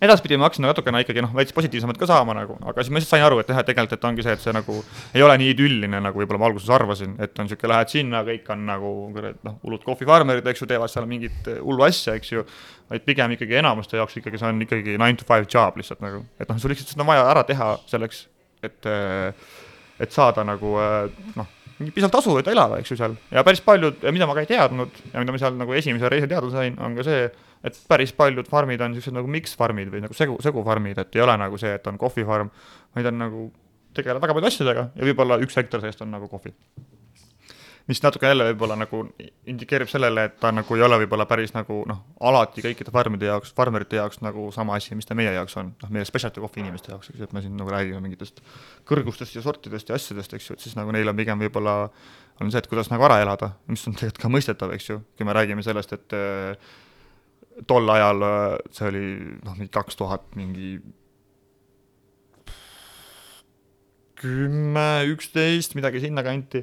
edaspidi ma hakkasin natukene ikkagi noh, veits positiivsemat ka saama nagu, aga siis ma lihtsalt sain aru, et jah, et tegelikult, et ongi see, et see nagu ei ole nii idülline, nagu võib-olla ma alguses arvasin, et on sihuke, lähed sinna, kõik on nagu noh, hullud kohvifarmerid, eks ju, teevad seal mingit eh, hullu asja, eks ju. vaid pigem ikkagi enamuste jaoks ikkagi see on ikkagi nine to five job lihtsalt nagu, et noh, sul lihtsalt seda on vaja ära teha selleks, et, eh, et saada nagu eh, noh piisavalt tasu, et elada, eks ju seal ja päris paljud, mida ma ka ei teadnud ja mida ma seal nagu esimesel reisil teada sain, on ka see, et päris paljud farmid on niisugused nagu mix-farmid või nagu segu, segufarmid, et ei ole nagu see, et on kohvifarm, vaid on nagu, tegelevad väga paljude asjadega ja võib-olla üks hektar seest on nagu kohvi. mis natuke jälle võib-olla nagu indikeerib sellele, et ta nagu ei ole võib-olla päris nagu noh, alati kõikide farmide jaoks, farmerite jaoks nagu sama asi, mis ta meie jaoks on, noh, meie specialty kohvi inimeste jaoks, eks ju, et me siin nagu räägime mingitest kõrgustest ja sortidest ja asjadest, eks ju, et siis nagu neil on pigem võib-olla on see, et kuidas nagu ära elada, mis on tegelikult ka mõistetav, eks ju, kui me räägime sellest, et äh, tol ajal äh, see oli noh, mingi kaks tuhat mingi kümme, üksteist, midagi sinnakanti.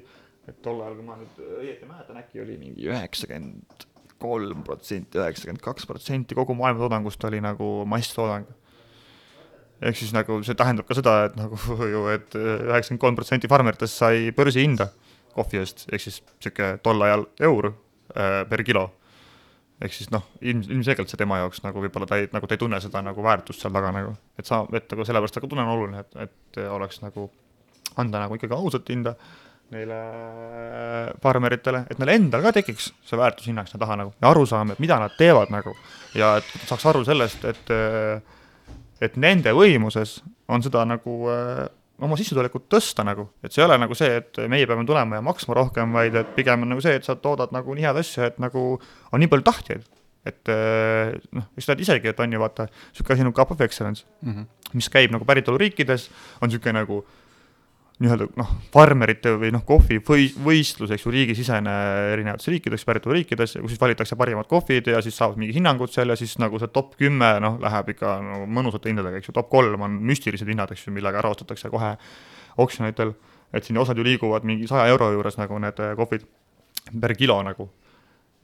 et tol ajal, kui ma nüüd õieti mäletan, äkki oli mingi üheksakümmend kolm protsenti, üheksakümmend kaks protsenti kogu maailma toodangust oli nagu masstoodang. ehk siis nagu see tähendab ka seda, et nagu ju, et üheksakümmend kolm protsenti farmeritest sai börsihinda kohvi eest, ehk siis sihuke tol ajal eur äh, per kilo ehk siis noh, ilm, ilmselgelt see tema jaoks nagu võib-olla ta ei, nagu ta ei tunne seda nagu väärtust seal taga nagu, et sa, et nagu sellepärast nagu tunne on oluline, et, et oleks nagu anda nagu ikkagi ausat hinda neile farmeritele, et neil endal ka tekiks see väärtushinnang sinna taha nagu ja arusaam, et mida nad teevad nagu. Ja et saaks aru sellest, et et nende võimuses on seda nagu oma sissetulekut tõsta nagu, et see ei ole nagu see, et meie peame tulema ja maksma rohkem, vaid et pigem on nagu see, et sa toodad nagu nii head asja, et nagu on nii palju tahtjaid. et eh, noh, sa tead isegi, et on ju vaata, niisugune asi nagu Cup of Excellence mm, -hmm. mis käib nagu päritoluriikides, on niisugune nagu äh, nii-öelda noh, farmerite või noh, kohvi või võistlus, eks ju, riigisisene erinevates riikides, päritolu riikides, kus siis valitakse parimad kohvid ja siis saavad mingi hinnangud seal ja siis nagu see top kümme, noh, läheb ikka nagu mõnusate hindadega, eks ju, top kolm on müstilised hinnad, eks ju, millega ära ostetakse kohe oksjonitel, et siin osad ju liiguvad mingi saja euro juures nagu need eh, kohvid per kilo nagu.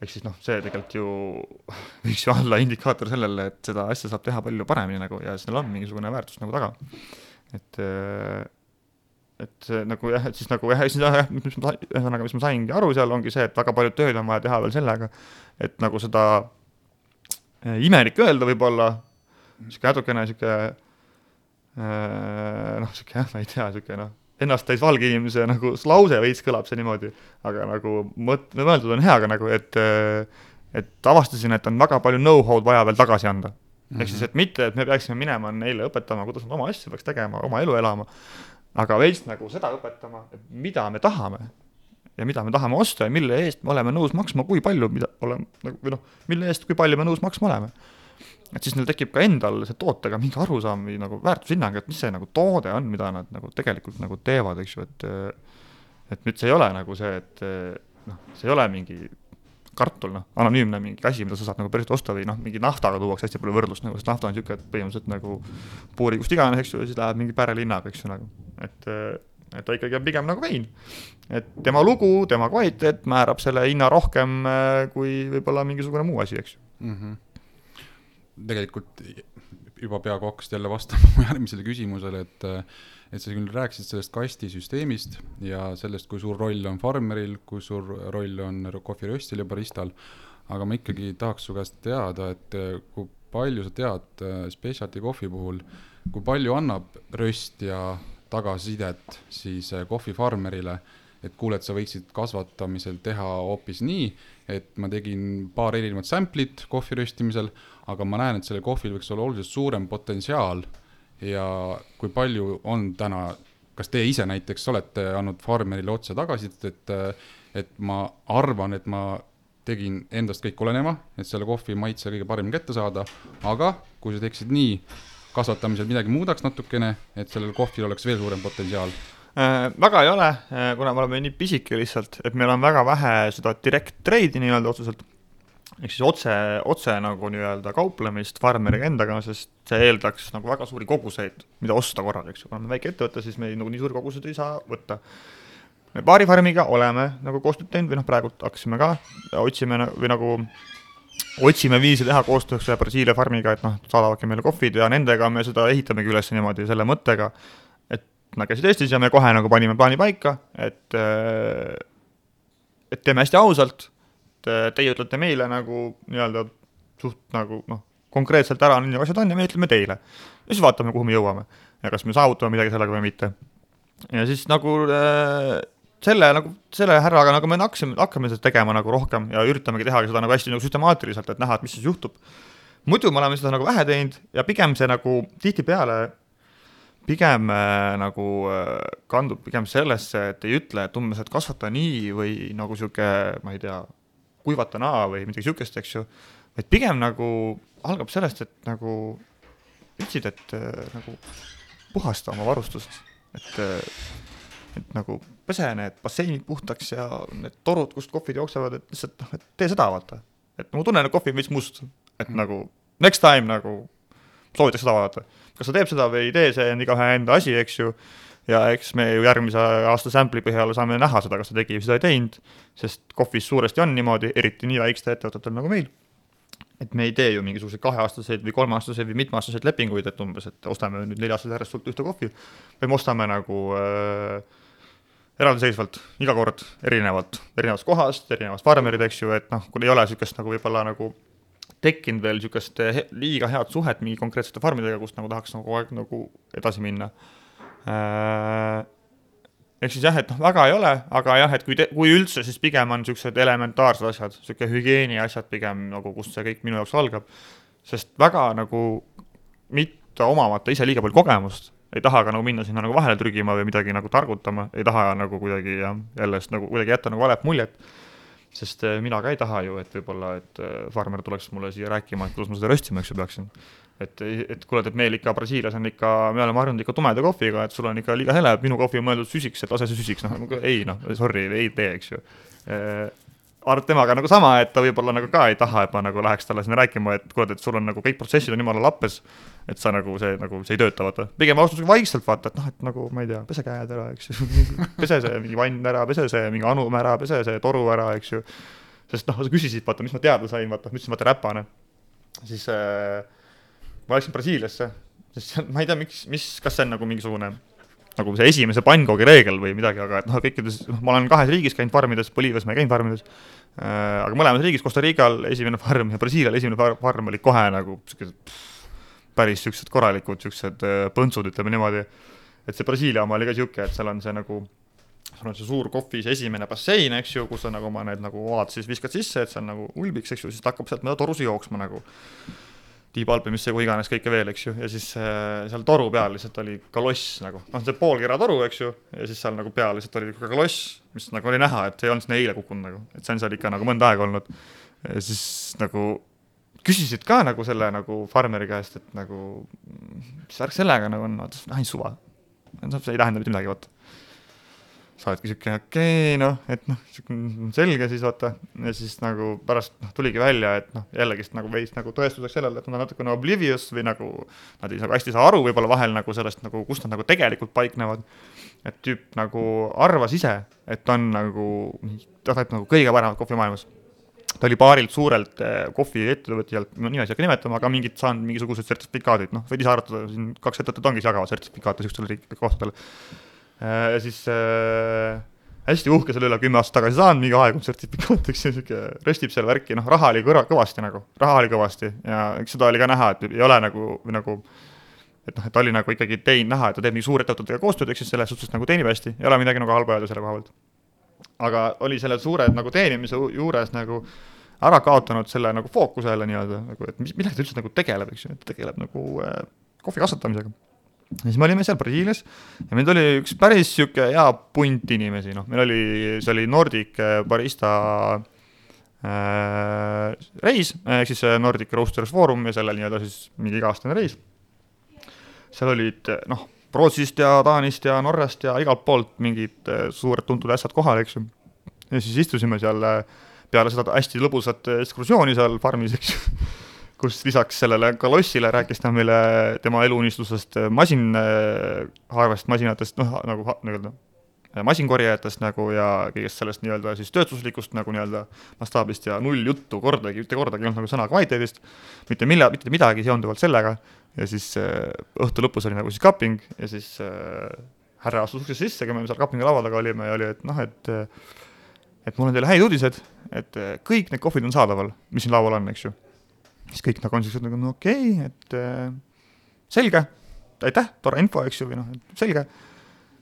ehk siis noh, see tegelikult ju võiks ju olla indikaator sellele, et seda asja saab teha palju paremini nagu ja sellel on mingisugune väärtus nagu taga. et äh, et nagu jah, et siis nagu jah, siis jah, mis ma, ühesõnaga, mis ma saingi aru seal, ongi see, et väga palju tööd on vaja teha veel sellega, et nagu seda äh, imelik öelda võib-olla, niisugune natukene niisugune äh, noh, niisugune jah, ma ei tea, niisugune noh, ennast täis valge inimese nagu lause veits kõlab see niimoodi, aga nagu mõt-, mõeldud on hea, aga nagu, et et avastasin, et on väga palju know-how'd vaja veel tagasi anda. ehk mm -hmm. siis, et mitte, et me peaksime minema neile õpetama, kuidas nad oma asju peaks tegema, oma elu elama, aga veits nagu seda õpetama, et mida me tahame ja mida me tahame osta ja mille eest me oleme nõus maksma, kui palju, mida oleme, nagu või noh, mille eest, kui palju me nõus maksma oleme. et siis neil tekib ka endal see tootega mingi arusaam või nagu väärtushinnang, et mis see nagu toode on, mida nad nagu tegelikult nagu teevad, eks ju, et et nüüd see ei ole nagu see, et noh, see ei ole mingi kartul, noh, anonüümne mingi asi, mida sa saad nagu päriselt osta või noh, mingi naftaga tuuakse hästi palju võrdlust nagu, sest nafta on niisugune, et põhimõtteliselt nagu puuri kust iganes, eks ju, ja siis läheb mingi pärelinnaga, eks ju, nagu, et et ta ikkagi on pigem nagu vein. et tema lugu, tema kvaliteet määrab selle hinna rohkem äh, kui võib-olla mingisugune muu asi, eks ju mm. -hmm. tegelikult juba peaaegu hakkasid jälle vastama mu järgmisele küsimusele, et et sa küll rääkisid sellest kastisüsteemist ja sellest, kui suur roll on farmeril, kui suur roll on kohviröstil ja baristal, aga ma ikkagi tahaks su käest teada, et kui palju sa tead äh, specialty kohvi puhul, kui palju annab röstja tagasisidet siis kohvifarmerile, et kuule, et sa võiksid kasvatamisel teha hoopis nii, et ma tegin paar erinevat sample'it kohvi röstimisel, aga ma näen, et sellel kohvil võiks olla oluliselt suurem potentsiaal ja kui palju on täna, kas teie ise näiteks olete andnud farmerile otse tagasisidet, et, et ma arvan, et ma tegin endast kõik oleneva, et selle kohvi maitse kõige paremini kätte saada, aga kui sa teeksid nii, kasvatamisel midagi muudaks natukene, et sellel kohvil oleks veel suurem potentsiaal äh,? väga ei ole äh,, kuna me oleme nii pisike lihtsalt, et meil on väga vähe seda direct trade'i nii-öelda otseselt ehk siis otse, otse nagu nii-öelda kauplemist farmeriga endaga, sest see eeldaks nagu väga suuri koguseid, mida osta korraga, eks ju, kuna me väike ettevõte, siis me nagu nii suuri koguseid ei saa võtta. me baarifarmiga oleme nagu koostööd teinud või noh, praegult hakkasime ka, otsime või nagu otsime viisi teha koostööks ühe Brasiilia farmiga, et noh, saadavadki meile kohvid ja nendega me seda ehitamegi üles niimoodi selle mõttega, et nad käisid Eestis ja me kohe nagu panime plaani paika, et et teeme hästi ausalt teie ütlete meile nagu nii-öelda suht nagu noh, konkreetselt ära, nii nagu asjad on ja me ütleme teile. ja siis vaatame, kuhu me jõuame ja kas me saavutame midagi sellega või mitte. ja siis nagu äh, selle nagu, selle härraga nagu me hakkasime, hakkame seda tegema nagu rohkem ja üritamegi teha seda nagu hästi nagu süstemaatiliselt, et näha, et mis siis juhtub. muidu me oleme seda nagu vähe teinud ja pigem see nagu tihtipeale pigem äh, nagu äh, kandub pigem sellesse, et ei ütle, et umbes, et kasvata nii või nagu sihuke, ma ei tea, kuivata naa või midagi sihukest, eks ju. vaid pigem nagu algab sellest, et nagu ütlesid, et äh, nagu puhasta oma varustust, et äh, et nagu pese need basseinid puhtaks ja need torud, kust kohvid jooksevad, et lihtsalt noh, et tee seda, vaata. et ma tunnen, et kohvi on veits must, et mm. nagu next time nagu soovitaks seda vaadata. kas ta teeb seda või ei tee, see on igaühe enda asi, eks ju ja eks me ju järgmise aasta sample'i põhjal saame näha seda, kas ta tegi või seda ei teinud, sest kohvis suuresti on niimoodi, eriti nii väikestel ettevõtetel nagu meil, et me ei tee ju mingisuguseid kaheaastaseid või kolmeaastaseid või mitmeaastaseid lepinguid, et umbes, et ostame nüüd neli aastat järjest sult ühte kohvi, vaid me ostame nagu äh, eraldiseisvalt iga kord erinevalt, erinevast kohast, erinevast farmerid, eks ju, et noh, kui ei ole niisugust nagu võib-olla nagu tekkinud veel niisugust liiga head suhet mingi konkreetsete farmidega, kust nagu tahaks nagu kogu aeg nagu edasi minna ehk siis jah, et noh, väga ei ole, aga jah, et kui kui üldse, siis pigem on niisugused elementaarsed asjad, niisugune hügieeni asjad pigem nagu, kust see kõik minu jaoks algab. sest väga nagu mitte omamata ise liiga palju kogemust, ei taha ka nagu minna sinna nagu vahele trügima või midagi nagu targutama, ei taha nagu kuidagi jah, jälle nagu kuidagi jätta nagu valet muljet sest äh, mina ka ei taha ju, et võib-olla, et äh, farmer tuleks mulle siia rääkima, et kuidas ma seda röstima, eks ju, peaksin. Et, et kuule, et meil ikka Brasiilias on ikka, me oleme harjunud ikka tumeda kohviga, et sul on ikka liiga hele, minu kohvi on mõeldud süsiks, et lase see süsiks, noh, nagu ei noh, sorry, ei tee, eks ju äh, arvab temaga nagu sama, et ta võib-olla nagu ka ei taha, et ma nagu läheks talle sinna rääkima, et kuule, et sul on nagu kõik protsessid on jumala lappes, et sa nagu see nagu, see ei tööta, vaata. pigem ausalt vaikselt vaata, et noh, et nagu ma ei tea, pese käed ära, eks ju pese see mingi vann ära, pese see mingi anum ära, pese see toru ära, eks ju sest noh, sa küsisid, vaata, mis ma teada sain, vaata, ma ütlesin, vaata räpane. siis äh, ma läksin Brasiiliasse, sest seal, ma ei tea, miks, mis, kas see on nagu mingisugune nagu see esimese pannkoogi reegel või midagi, aga et noh, kõikides, noh, ma olen kahes riigis käinud farmides, Boliivias ma ei käinud farmides äh,, aga mõlemas riigis, Costa Rical esimene farm ja Brasiilial esimene farm, oli kohe nagu siukesed päris siuksed korralikud siuksed äh, põntsud, ütleme niimoodi. et see Brasiilia oma oli ka siuke, et seal on see nagu sul on see suur kohvis esimene bassein, eks ju, kus sa nagu oma need nagu oad siis viskad sisse, et see on nagu ulbiks, eks ju, siis ta hakkab sealt mööda torusid jooksma nagu tiibalpimisse, kui iganes kõike veel, eks ju, ja siis äh, seal toru peal lihtsalt oli kaloss nagu, noh, see poolkera toru, eks ju, ja siis seal nagu peal lihtsalt oli kaloss, mis nagu oli näha, et ei olnud sinna eile kukkunud nagu, et see on seal ikka nagu mõnda aega olnud. ja siis nagu küsisid ka nagu selle nagu farmeri käest, et nagu mis värk sellega nagu on, ta ütles, ah ei suva. see ei tähenda mitte midagi, vaata sa oledki siuke okei okay,, noh, et noh, selge siis vaata. Ja siis nagu pärast noh, tuligi välja, et noh, jällegist nagu veits nagu tõestuseks sellele, et nad on natukene oblivious või nagu nad ei nagu hästi saa aru võib-olla vahel nagu sellest nagu, kus nad nagu tegelikult paiknevad. et tüüp nagu arvas ise, et on nagu, ta teeb nagu kõige paremat kohvi maailmas. Ta oli paarilt suurelt eh, kohviettevõtjalt, ma nimesid ei hakka nimetama, aga mingid saanud mingisugused sertifikaadid, noh, võid ise arvutada, siin kaks ettevõtet ongi, kes jagavad sertifikaate niisugustele kohtadele ja siis äh, hästi uhke selle üle, kümme aastat tagasi saanud mingi aegunud sertifikaat, eks ju, sihuke röstib seal värki, noh, raha oli kõra-, kõvasti nagu, raha oli kõvasti ja eks seda oli ka näha, et ei ole nagu, nagu et noh, et oli nagu ikkagi teinud näha, et ta teeb mingi suurettevõtetega koostööd, ehk siis selles suhtes nagu teenib hästi, ei ole midagi nagu halba öelda selle koha pealt. aga oli selle suure nagu teenimise juures nagu ära kaotanud selle nagu fookuse jälle nii-öelda nagu, et mis, millega ta üldse nagu tegeleb, eks ju, et tegeleb nagu äh, kohvi kasvatamisega ja siis me olime seal Brasiilias ja meil oli üks päris sihuke hea punt inimesi, noh, meil oli, see oli Nordic barista äh, reis, ehk siis Nordic Roasters Forum ja selle nii-öelda siis mingi iga-aastane reis. seal olid noh, Rootsist ja Taanist ja Norrast ja igalt poolt mingid suured tuntud ässad kohal, eks ju. ja siis istusime seal peale seda hästi lõbusat ekskursiooni seal farmis, eks ju kus lisaks sellele kalossile rääkis ta meile tema eluunistusest masin, harvest masinatest, noh, nagu nii-öelda masinkorjajatest nagu ja kõigest sellest nii-öelda siis tööstuslikust nagu nii-öelda mastaabist ja null juttu kordagi, mitte kordagi ei olnud nagu sõna kvaliteedist, mitte mille, mitte midagi seonduvalt sellega, ja siis äh, õhtu lõpus oli nagu siis kaping ja siis äh, härra astus uksest sisse, kui me seal kapingi laua taga olime ja oli, et noh, et et mul on teile häid uudised, et kõik need kohvid on saadaval, mis siin laual on, eks ju siis kõik nagu on siuksed nagu no okei okay,, et äh, selge, aitäh, tore info, eks ju, või noh, selge.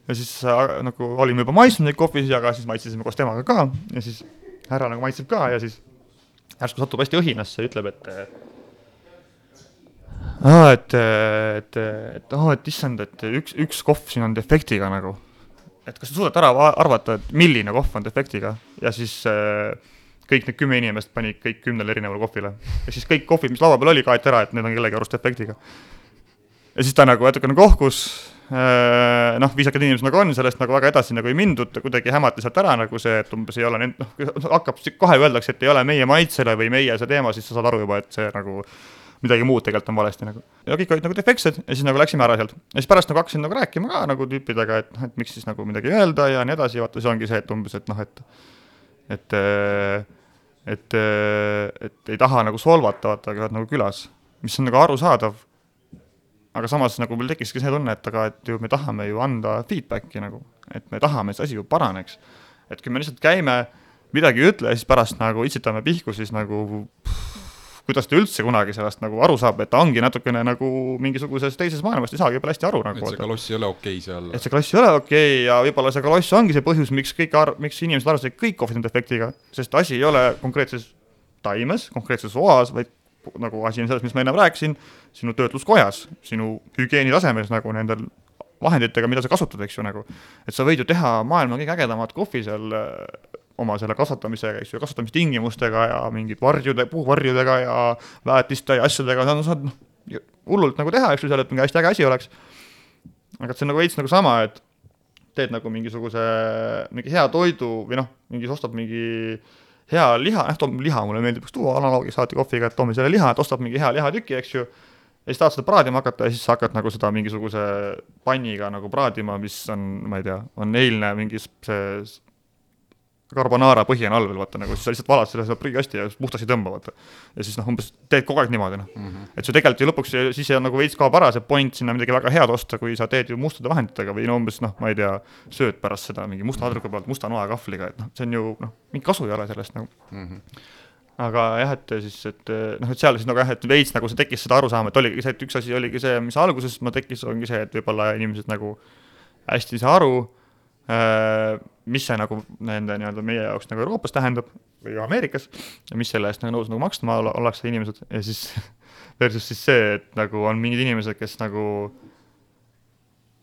ja siis äh, nagu olime juba maitsnud neid kohvisid, aga siis maitsesime koos temaga ka ja siis härra nagu maitseb ka ja siis järsku satub hästi õhinasse ja ütleb, et äh, aa, et, et, et aa, et issand, et üks, üks kohv siin on defektiga nagu. et kas te suudate ära arvata, et milline kohv on defektiga ja siis äh, kõik need kümme inimest panid kõik kümnele erinevale kohvile. ja siis kõik kohvid, mis laua peal oli, kaeti ära, et need on kellegi arust efektiga. ja siis ta nagu natukene kohkus, äh, noh, viisakad inimesed nagu on, sellest nagu väga edasi nagu ei mindud, kuidagi hämati sealt ära nagu see, et umbes ei ole need, noh, hakkab, kohe öeldakse, et ei ole meie maitsele või meie see teema, siis sa saad aru juba, et see nagu midagi muud tegelikult on valesti nagu. ja kõik olid nagu defektsed ja siis nagu läksime ära sealt. ja siis pärast nagu hakkasin nagu rääkima ka nagu tüüpidega, et noh, et miks siis nagu midagi öelda ja nii edasi, vaata see ongi see, et umbes, et noh, et et, et, et ei taha nagu solvata, vaata, aga oled nagu külas, mis on nagu arusaadav. aga samas nagu mul tekkiski see tunne, et aga, et ju me tahame ju anda feedback'i nagu, et me tahame, et see asi ju paraneks. et kui me lihtsalt käime, midagi ei ütle ja siis pärast nagu itsitame pihku, siis nagu pff, kuidas ta üldse kunagi sellest nagu aru saab, et ta ongi natukene nagu mingisuguses teises maailmas, ei saagi võib-olla hästi aru nagu. et see kaloss ei ole okei okay seal. et see kaloss ei ole okei okay ja võib-olla see kaloss ongi see põhjus, miks kõik arv-, miks inimesed arvasid, et kõik kohvid on defektiga, sest asi ei ole konkreetses taimes, konkreetses oas, vaid nagu asi on selles, mis ma ennem rääkisin, sinu töötluskojas, sinu hügieenitasemes nagu nendel vahenditega, mida sa kasutad, eks ju, nagu. et sa võid ju teha maailma kõige ägedamat kohvi seal oma selle kasvatamisega, eks ju, kasvatamistingimustega ja mingid varjude, puuvarjudega ja väetiste ja asjadega, sa saad noh, hullult nagu teha, eks ju, seal, et mingi hästi äge asi oleks. aga see on nagu veits nagu sama, et teed nagu mingisuguse, mingi hea toidu või noh, mingi ostad mingi hea liha, noh, toome liha, mulle meeldib üks tuua analoogiks alati kohviga, et toome selle liha, et ostad mingi hea lihatüki, eks ju, ja siis tahad seda praadima hakata ja siis sa hakkad nagu seda mingisuguse panniga nagu praadima, mis on, ma ei tea, on eilne mingi see carbonara põhi on all veel, vaata nagu, siis sa lihtsalt valad selle, selle prügikasti ja puhtaks ei tõmba, vaata. ja siis noh, umbes teed kogu aeg niimoodi, noh mm -hmm.. et see tegelikult ju lõpuks siis on nagu veits kaob ära see point sinna midagi väga head osta, kui sa teed ju mustade vahenditega või no umbes noh, ma ei tea, sööd pärast seda mingi musta taldriku pealt musta noa kahvliga, et noh, see on ju noh, mingit kasu ei ole sellest nagu mm. -hmm aga jah, et siis, et noh, et seal siis nagu jah, et veits nagu see tekkis seda arusaama, et oligi see, et üks asi oligi see, mis alguses ma tekkis, ongi see, et võib-olla inimesed nagu hästi ei saa aru Äh, mis see nagu nende nii-öelda meie jaoks nagu Euroopas tähendab või Ameerikas ja mis selle eest nagu nõus nagu maksma ollakse inimesed ja siis versus siis see, et nagu on mingid inimesed, kes nagu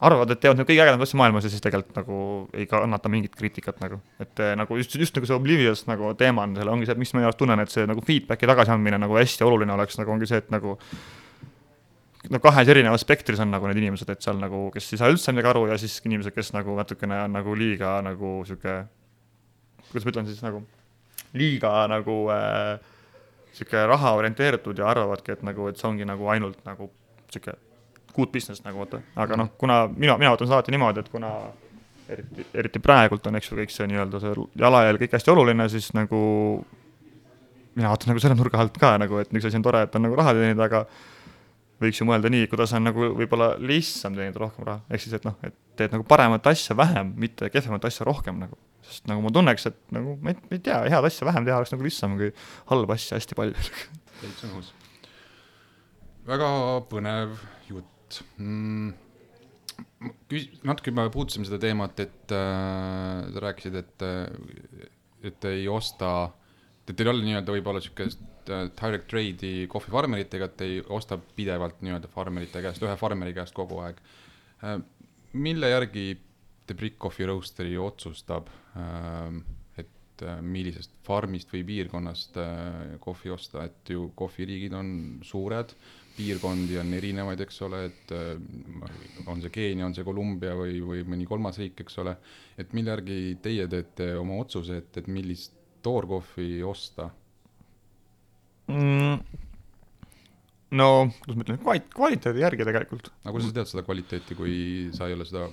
arvavad, et teevad nagu kõige ägedamat asja maailmas ja siis tegelikult nagu ei kannata mingit kriitikat nagu. et eh, nagu just, just nagu see oblivious nagu teema on seal, ongi see, miks ma minu arust tunnen, et see nagu feedback'i tagasiandmine nagu hästi oluline oleks, nagu ongi see, et nagu no kahes erinevas spektris on nagu need inimesed, et seal nagu, kes ei saa üldse midagi aru ja siis inimesed, kes nagu natukene on nagu liiga nagu sihuke, kuidas ma ütlen siis nagu, liiga nagu äh, sihuke raha orienteeritud ja arvavadki, et nagu, et see ongi nagu ainult nagu sihuke good business nagu vaata, aga noh, kuna mina, mina vaatan seda alati niimoodi, et kuna eriti, eriti praegult on, eks ju, kõik see nii-öelda see jalajälg kõik hästi oluline, siis nagu mina vaatan nagu selle nurga alt ka nagu, et üks asi on tore, et on nagu raha teenida, aga võiks ju mõelda nii, kuidas on nagu võib-olla lihtsam teenida rohkem raha, ehk siis, et noh, et teed nagu paremat asja vähem, mitte kehvemat asja rohkem nagu. sest nagu ma tunneks, et nagu ma ei, ma ei tea, head asja vähem teha oleks nagu lihtsam kui halba asja hästi palju. täitsa nõus. väga põnev jutt mm,. küs-, natuke me puudutasime seda teemat, et äh, sa rääkisid, et, et ei osta, et teil ei ole nii-öelda võib-olla niisugust Äh, direct trade'i kohvifarmeritega, et ei osta pidevalt nii-öelda farmerite käest, ühe farmeri käest kogu aeg. Äh, mille järgi The Brick Coffee Roastery otsustab, äh, et millisest farmist või piirkonnast kohvi osta, et ju kohviriigid on suured, piirkondi on erinevaid, eks ole, et on see Keenia, on see Kolumbia või, või mõni kolmas riik, eks ole, et mille järgi teie teete oma otsuse, et, et millist toorkohvi osta mm,? no kuidas ma ütlen, kvalit-, kvaliteedi järgi tegelikult. aga kuidas sa tead seda kvaliteeti, kui sa ei ole seda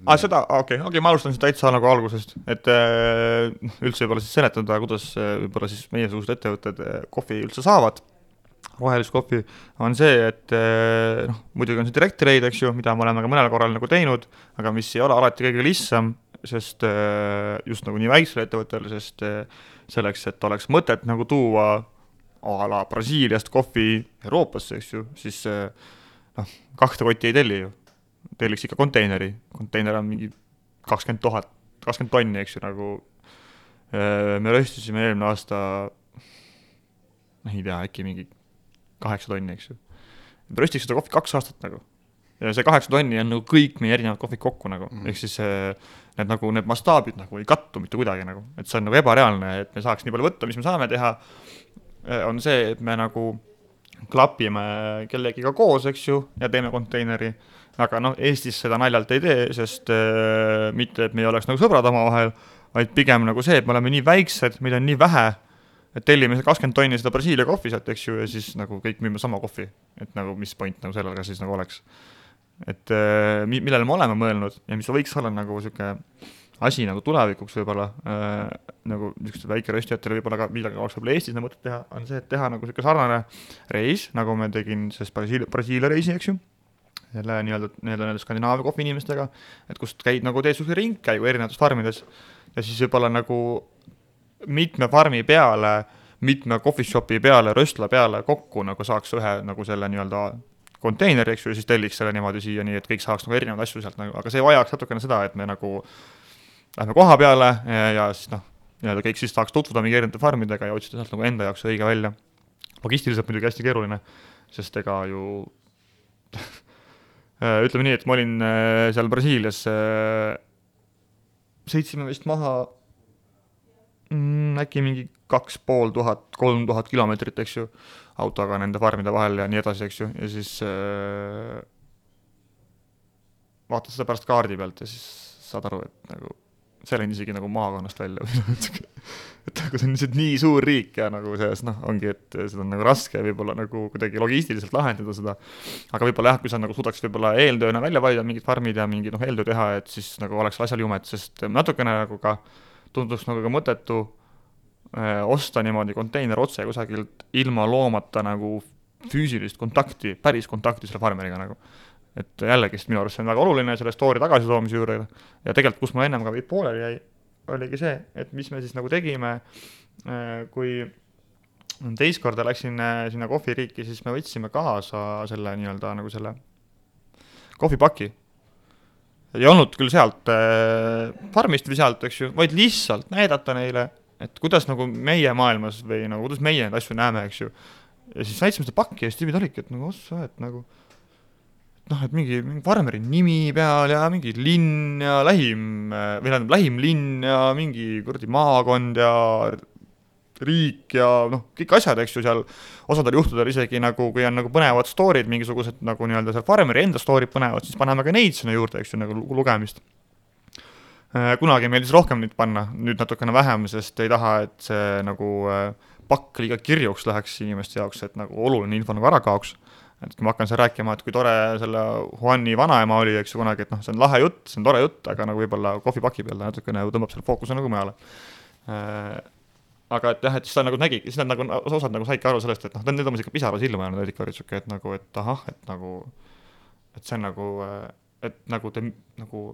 aa ah,, seda, okei okay,, okei okay,, ma alustan siis täitsa nagu algusest, et äh, üldse võib-olla siis seletada, kuidas äh, võib-olla siis meiesugused ettevõtted äh, kohvi üldse saavad, rohelist kohvi, on see, et noh, muidugi on see direct trade, eks ju, mida me oleme ka mõnel korral nagu teinud, aga mis ei ole alati kõige lihtsam, sest just nagu nii väiksel ettevõttel, sest selleks, et oleks mõtet nagu tuua a la Brasiiliast kohvi Euroopasse, eks ju, siis noh, kahte kotti ei telli ju. telliks ikka konteineri, konteiner on mingi kakskümmend tuhat, kakskümmend tonni, eks ju, nagu me röstisime eelmine aasta, noh, ei tea, äkki mingi kaheksa tonni, eks ju. röstiks seda kohvi kaks aastat nagu. ja see kaheksa tonni on nagu kõik meie erinevad kohvid kokku nagu mm, ehk siis need nagu, need mastaabid nagu ei kattu mitte kuidagi nagu, et see on nagu ebareaalne, et me saaks nii palju võtta, mis me saame teha on see, et me nagu klapime kellegiga koos, eks ju, ja teeme konteineri. aga noh, Eestis seda naljalt ei tee, sest äh, mitte, et me ei oleks nagu sõbrad omavahel, vaid pigem nagu see, et me oleme nii väiksed, meid on nii vähe, et tellime kakskümmend tonni seda Brasiilia kohvi sealt, eks ju, ja siis nagu kõik müüme sama kohvi. et nagu mis point nagu sellel ka siis nagu oleks. et äh, millele me oleme mõelnud ja mis võiks olla nagu niisugune asi nagu tulevikuks võib-olla äh, nagu niisugustele väikeröstijatele võib-olla ka millega oleks võib-olla Eestis nagu mõtet teha, on see, et teha nagu niisugune sarnane reis, nagu ma tegin sellest Brasiilia, Brasiilia reisi, eks ju, selle nii-öelda, nii-öelda nende Skandinaavia kohvi inimestega, et kust käid nagu, teed niisuguse ringkäigu erinevates farmides. Ja siis võib-olla nagu mitme farmi peale, mitme coffee shop'i peale, röstla peale kokku nagu saaks ühe nagu selle nii-öelda konteineri, eks ju, ja siis telliks selle niimoodi siia, nii et kõik saaks nagu erinevaid asju sealt nagu, aga see vajaks natukene seda, et me nagu lähme koha peale ja, ja siis noh, nii-öelda kõik siis tahaks tutvuda mingi erinevate farmidega ja otsida sealt nagu enda jaoks õige välja. logistiliselt muidugi hästi keeruline, sest ega ju Äh, ütleme nii, et ma olin äh, seal Brasiilias, sõitsime vist maha mm, äkki mingi kaks pool tuhat, kolm tuhat kilomeetrit, eks ju, autoga nende farmide vahel ja nii edasi, eks ju, ja siis äh, vaatad seda pärast kaardi pealt ja siis saad aru, et nagu see läinud isegi nagu maakonnast välja või noh, et nagu see on lihtsalt nii suur riik ja nagu selles noh, ongi, et seda on nagu raske võib-olla nagu kuidagi logistiliselt lahendada seda, aga võib-olla jah, kui sa nagu suudaks võib-olla eeltööna välja valida mingid farmid ja mingi noh, eeltöö teha, et siis nagu oleks asjal jumet, sest natukene nagu ka tunduks nagu ka mõttetu öö, osta niimoodi konteiner otse kusagilt ilma loomata nagu füüsilist kontakti, päris kontakti selle farmeriga nagu et jällegist minu arust see on väga oluline selle story tagasitoomise juurde ja tegelikult, kus mul ennem ka pooleli jäi, oligi see, et mis me siis nagu tegime, äh, kui teist korda läksin äh, sinna kohviriiki, siis me võtsime kaasa selle nii-öelda nagu selle kohvipaki. ei olnud küll sealt äh, farmist või sealt, eks ju, vaid lihtsalt näidata neile, et kuidas nagu meie maailmas või nagu kuidas meie neid asju näeme, eks ju. ja siis näitasime seda pakki ja siis tüübid olidki, et nagu ossa, et nagu noh, et mingi, mingi farmeri nimi peal ja mingi linn ja lähim, või tähendab, lähim linn ja mingi kuradi maakond ja riik ja noh, kõik asjad, eks ju, seal osadel juhtudel isegi nagu, kui on nagu põnevad story'd, mingisugused nagu nii-öelda seal farmeri enda story'd põnevad, siis paneme ka neid sinna juurde, eks ju, nagu lugemist. Äh, kunagi meeldis rohkem neid panna, nüüd natukene vähem, sest ei taha, et see nagu äh, pakk liiga kirjuks läheks inimeste jaoks, et nagu oluline info nagu ära kaoks et kui ma hakkan seal rääkima, et kui tore selle Juani vanaema oli, eks ju, kunagi, et noh, see on lahe jutt, see on tore jutt, aga nagu võib-olla kohvipaki peal natukene tõmbab selle fookuse nagu mujale. Äh, aga et jah, et siis ta nagu nägi, siis nad nagu, osad nagu saidki aru sellest, et noh, need on ikka pisara silma jäänud, olid ikka olid sihuke, et nagu, et ahah, et nagu, et see on nagu, et nagu te nagu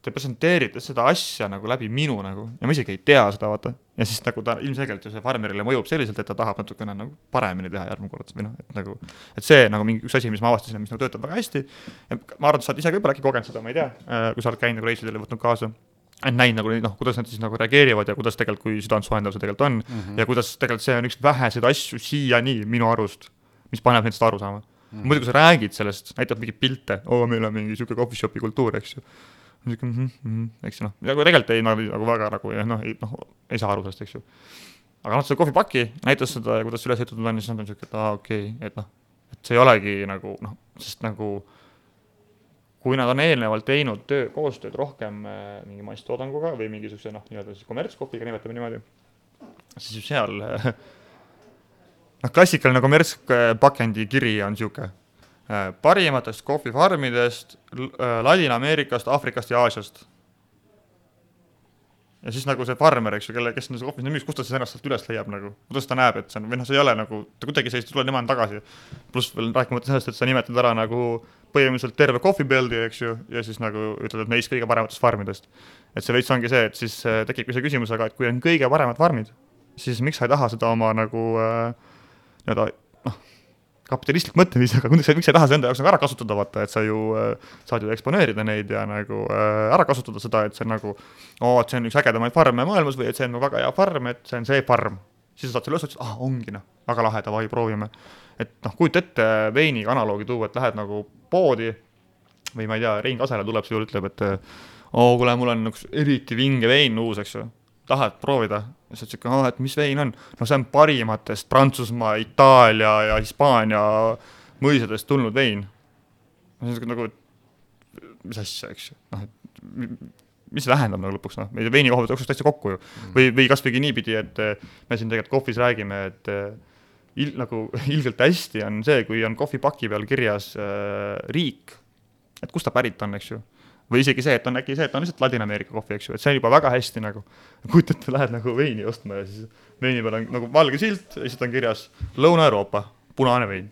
te presenteerite seda asja nagu läbi minu nagu ja ma isegi ei tea seda, vaata. ja siis nagu ta ilmselgelt ju see farmerile mõjub selliselt, et ta tahab natukene nagu paremini teha järgmine kord või noh, et nagu, et see nagu mingi üks asi, mis ma avastasin, mis nagu töötab väga hästi. ja ma arvan, et sa oled ise ka võib-olla äkki kogenud seda, ma ei tea, äh, kui sa oled käinud nagu reisidel ja võtnud kaasa et näinud nagu noh, kuidas nad siis nagu reageerivad ja kuidas tegelikult, kui südantsoojendav see tegelikult on mm -hmm. ja kuidas tegelikult see on üks väheseid asju siiani minu arust, mis paneb neid seda aru saama mm -hmm.. muidu, kui sa räägid sellest, näitad mingeid pilte, oo, meil on mingi sihuke coffee shop'i kultuur, eks ju niisugune mm -hmm, eks ju noh, nagu tegelikult ei nagu, nagu väga nagu noh, ei noh, ei saa aru sellest, eks ju. aga noh, seda kohvipaki näitas seda ja kuidas üles ehitatud on ja siis nad on siuke, et aa okei okay,, et noh, et see ei olegi nagu noh, sest nagu kui nad on eelnevalt teinud töö, koostööd rohkem äh, mingi masstoodanguga või mingisuguse noh, nii-öelda siis kommertskohviga, nimetame niimoodi, siis seal äh, noh, klassikaline kommertspakendi kiri on Äh, parimatest kohvifarmidest äh, Ladina-Ameerikast, Aafrikast ja Aasiast. ja siis nagu see farmer, eks ju, kelle, kes on kohvis müüs, kust ta siis ennast sealt üles leiab nagu, kuidas ta näeb, et see on, või noh, see ei ole nagu, ta kuidagi sellist, tuleb niimoodi tagasi. pluss veel rääkimata sellest, et sa nimetad ära nagu põhimõtteliselt terve build'i, eks ju, ja siis nagu ütled, et neist kõige parematest farmidest. et see veits ongi see, et siis äh, tekibki see küsimus, aga et kui on kõige paremad farmid, siis miks sa ei taha seda oma nagu äh, nii-öelda noh kapitalistlik mõtteviis, aga sa, miks sa ei taha seda enda jaoks nagu ära kasutada, vaata, et sa ju äh, saad ju eksponeerida neid ja nagu äh, ära kasutada seda, et see on nagu oo, et see on üks ägedamaid farme maailmas või et see on nagu väga hea farm, et see on see farm. siis sa saad selle üles otsida, ah ongi noh, väga lahe, davai, proovime. et noh, kujuta ette veiniga analoogi tuua, et lähed nagu poodi või ma ei tea, Rein Kasela tuleb su juurde, ütleb, et oo, kuule, mul on üks eriti vinge vein uus, eks ju tahad proovida? siis sihuke, aa, et mis vein on? no see on parimatest Prantsusmaa, Itaalia ja Hispaania mõisadest tulnud vein. siis nagu, et mis asja, eks ju, noh, et mis see tähendab nagu lõpuks, noh, meie veini koha pealt jookseks täitsa kokku ju mm.. või, või kasvõigi niipidi, et me siin tegelikult kohvis räägime, et il-, nagu ilgelt hästi on see, kui on kohvipaki peal kirjas äh, riik, et kust ta pärit on, eks ju või isegi see, et on äkki see, et on lihtsalt Ladina-Ameerika kohvi, eks ju, et see on juba väga hästi nagu, kujutad ette, lähed nagu veini ostma ja siis veini peal on nagu valge silt siis on kirjas Lõuna-Euroopa, punane vein.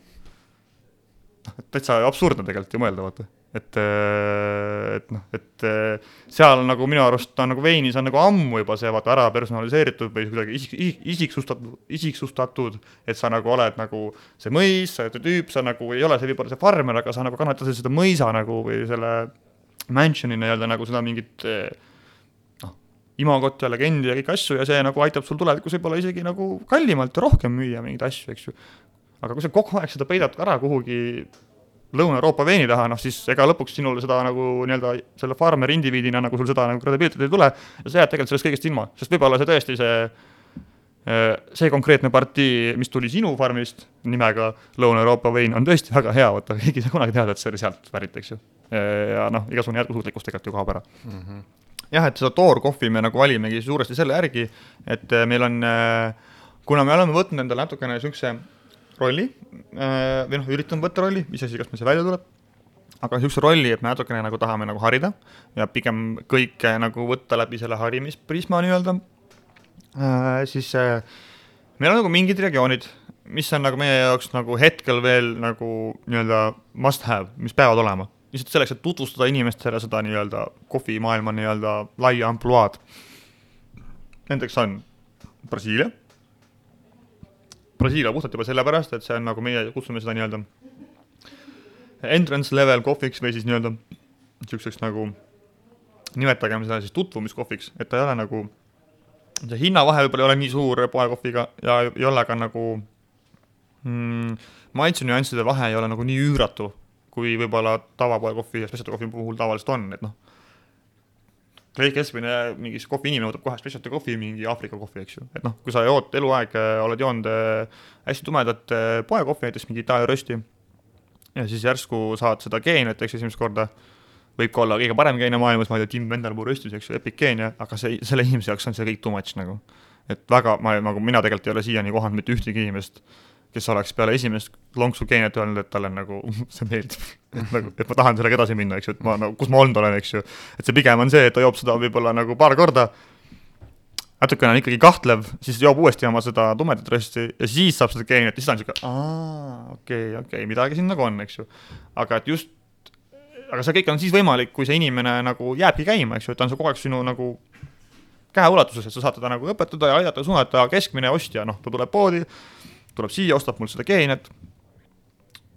noh, täitsa absurdne tegelikult ju mõelda, vaata. et, et noh, et seal nagu minu arust on nagu veinis on nagu ammu juba see vaata ära personaliseeritud või kuidagi isik, isik, isiksustatud, isiksustatud, et sa nagu oled nagu see mõis, sa oled tüüp, sa nagu ei ole see võib-olla see farmer, aga sa nagu kannatad seda mõisa nagu või selle Mansioni nii-öelda nagu seda mingit eh, noh, imagot ja legendi ja kõiki asju ja see nagu aitab sul tulevikus võib-olla isegi nagu kallimalt ja rohkem müüa mingeid asju, eks ju. aga kui sa kogu aeg seda peidad ära kuhugi Lõuna-Euroopa veini taha, noh siis ega lõpuks sinul seda nagu nii-öelda selle farmer indiviidina nagu sul seda nagu kredibiiliteedi ei tule ja sa jääd tegelikult sellest kõigest ilma, sest võib-olla see tõesti see see konkreetne partii, mis tuli sinu farmist nimega Lõuna-Euroopa vein, on tõesti väga hea, vaata keegi ei saa kunagi teada, et see oli sealt pärit, eks ju. Ja noh, igasugune jätkusuutlikkus tegelikult ju kaob ära mm. -hmm. jah, et seda toorkohvi me nagu valimegi suuresti selle järgi, et meil on, kuna me oleme võtnud endale natukene niisuguse rolli või noh, üritanud võtta rolli, iseasi, kas meil see välja tuleb aga niisuguse rolli, et me natukene nagu tahame nagu harida ja pigem kõike nagu võtta läbi selle harimisprisma nii-öelda Äh, siis äh, meil on nagu mingid regioonid, mis on nagu meie jaoks nagu hetkel veel nagu nii-öelda must have, mis peavad olema. Lihtsalt selleks, et tutvustada inimestele seda nii-öelda kohvimaailma nii-öelda laia ampluaad. Nendeks on Brasiilia. Brasiilia puhtalt juba sellepärast, et see on nagu meie kutsume seda nii-öelda entrance level kohviks või siis nii-öelda niisuguseks nagu nimetagem seda siis tutvumiskohviks, et ta ei ole nagu see hinnavahe võib-olla ei ole nii suur poekohviga ja ei ole ka nagu mm, maitsenüansside vahe ei ole nagu nii üüratu, kui võib-olla tavapoekohvi ja spetsialty kohvi puhul tavaliselt on, et noh, keskmine mingi kohvi inimene võtab kohe spetsialty kohvi, mingi Aafrika kohvi, eks ju, et noh, kui sa jood eluaeg, oled joonud äh, hästi tumedat äh, poekohvi, näiteks mingi Itaalia rösti, ja siis järsku saad seda geeniat, eks esimest korda võib ka olla kõige parem geenia maailmas, ma ei tea, Tim Vendelpuu röstis, eks ju, epic geenia, aga see, selle inimese jaoks on see kõik too much nagu. et väga, ma nagu, mina tegelikult ei ole siiani kohanud mitte ühtegi inimest, kes oleks peale esimest lonksu geeniat öelnud, et talle nagu see meeldib. et nagu, et ma tahan sellega edasi minna, eks ju, et ma nagu, kus ma olnud olen, eks ju. et see pigem on see, et ta joob seda võib-olla nagu paar korda, natukene on ikkagi kahtlev, siis joob uuesti oma seda tumedat rösti ja siis saab seda geeniat ja siis ta on niisugune, aa, okei okay,, okei okay,, midagi siin nagu on, eks ju. aga et just aga see kõik on siis võimalik, kui see inimene nagu jääbki käima, eks ju, et ta on kogu aeg sinu nagu käeulatuses, et sa saad teda nagu õpetada ja aidata suunata, keskmine ostja, noh, ta tuleb poodi, tuleb siia, ostab mul seda geeniat,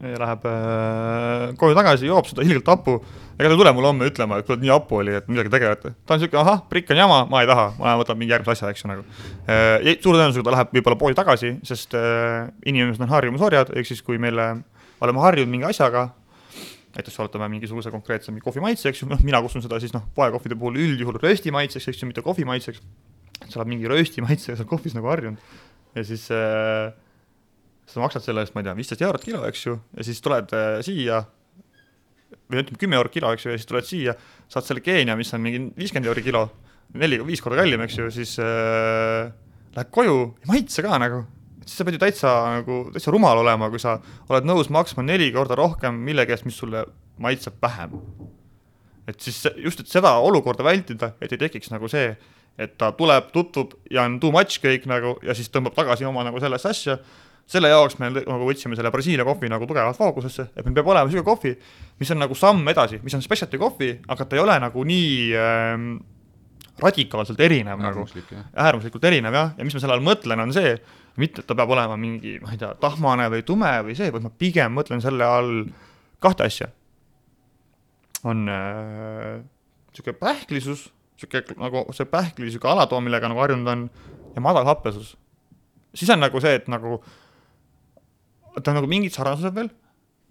läheb äh, koju tagasi, joob seda ilgelt hapu, ega ta ei tule mulle homme ütlema, et kuule, nii hapu oli, et midagi tegelete. ta on niisugune, ahah, prikk on jama, ma ei taha, ma võtan mingi järgmise asja, eks ju, nagu äh,. suure tõenäosusega ta läheb võib-olla poodi tagasi, sest äh, inimesed on harjumusorjad, ehk siis kui meile oleme harjunud mingi asjaga, näiteks oletame mingisuguse konkreetse kohvi maitse, eks ju, noh, mina kutsun seda siis noh, poekohvide puhul üldjuhul rösti maitseks, eks ju, mitte kohvi maitseks. sa oled mingi rösti maitsega seal kohvis nagu harjunud ja siis äh, sa maksad selle eest, ma ei tea, viisteist eurot kilo, eks ju, ja siis tuled äh, siia või ütleme, kümme eurot kilo, eks ju, ja siis tuled siia, saad selle Keenia, mis on mingi viiskümmend euri kilo, neli, viis korda kallim, eks ju, siis äh, lähed koju, ei maitse ka nagu siis sa pead ju täitsa nagu, täitsa rumal olema, kui sa oled nõus maksma neli korda rohkem millegi eest, mis sulle maitseb vähem. et siis just, et seda olukorda vältida, et ei tekiks nagu see, et ta tuleb, tutvub ja on too much kõik nagu ja siis tõmbab tagasi oma nagu sellesse asja, selle jaoks me nagu võtsime selle Brasiilia kohvi nagu tugevalt fookusesse, et meil peab olema niisugune kohvi, mis on nagu samm edasi, mis on specialty kohvi, aga ta ei ole nagu nii ähm, radikaalselt erinev nagu, äärmuslikult erinev jah, ja mis ma selle all mõtlen, on see, mitte, et ta peab olema mingi, ma ei tea, tahmane või tume või see, vaid ma pigem mõtlen selle all kahte asja. on niisugune äh, pähklisus, niisugune nagu see pähkli niisugune alatoon, millega nagu harjunud on, ja madal happesus. siis on nagu see, et nagu ta on nagu mingid sarnasused veel,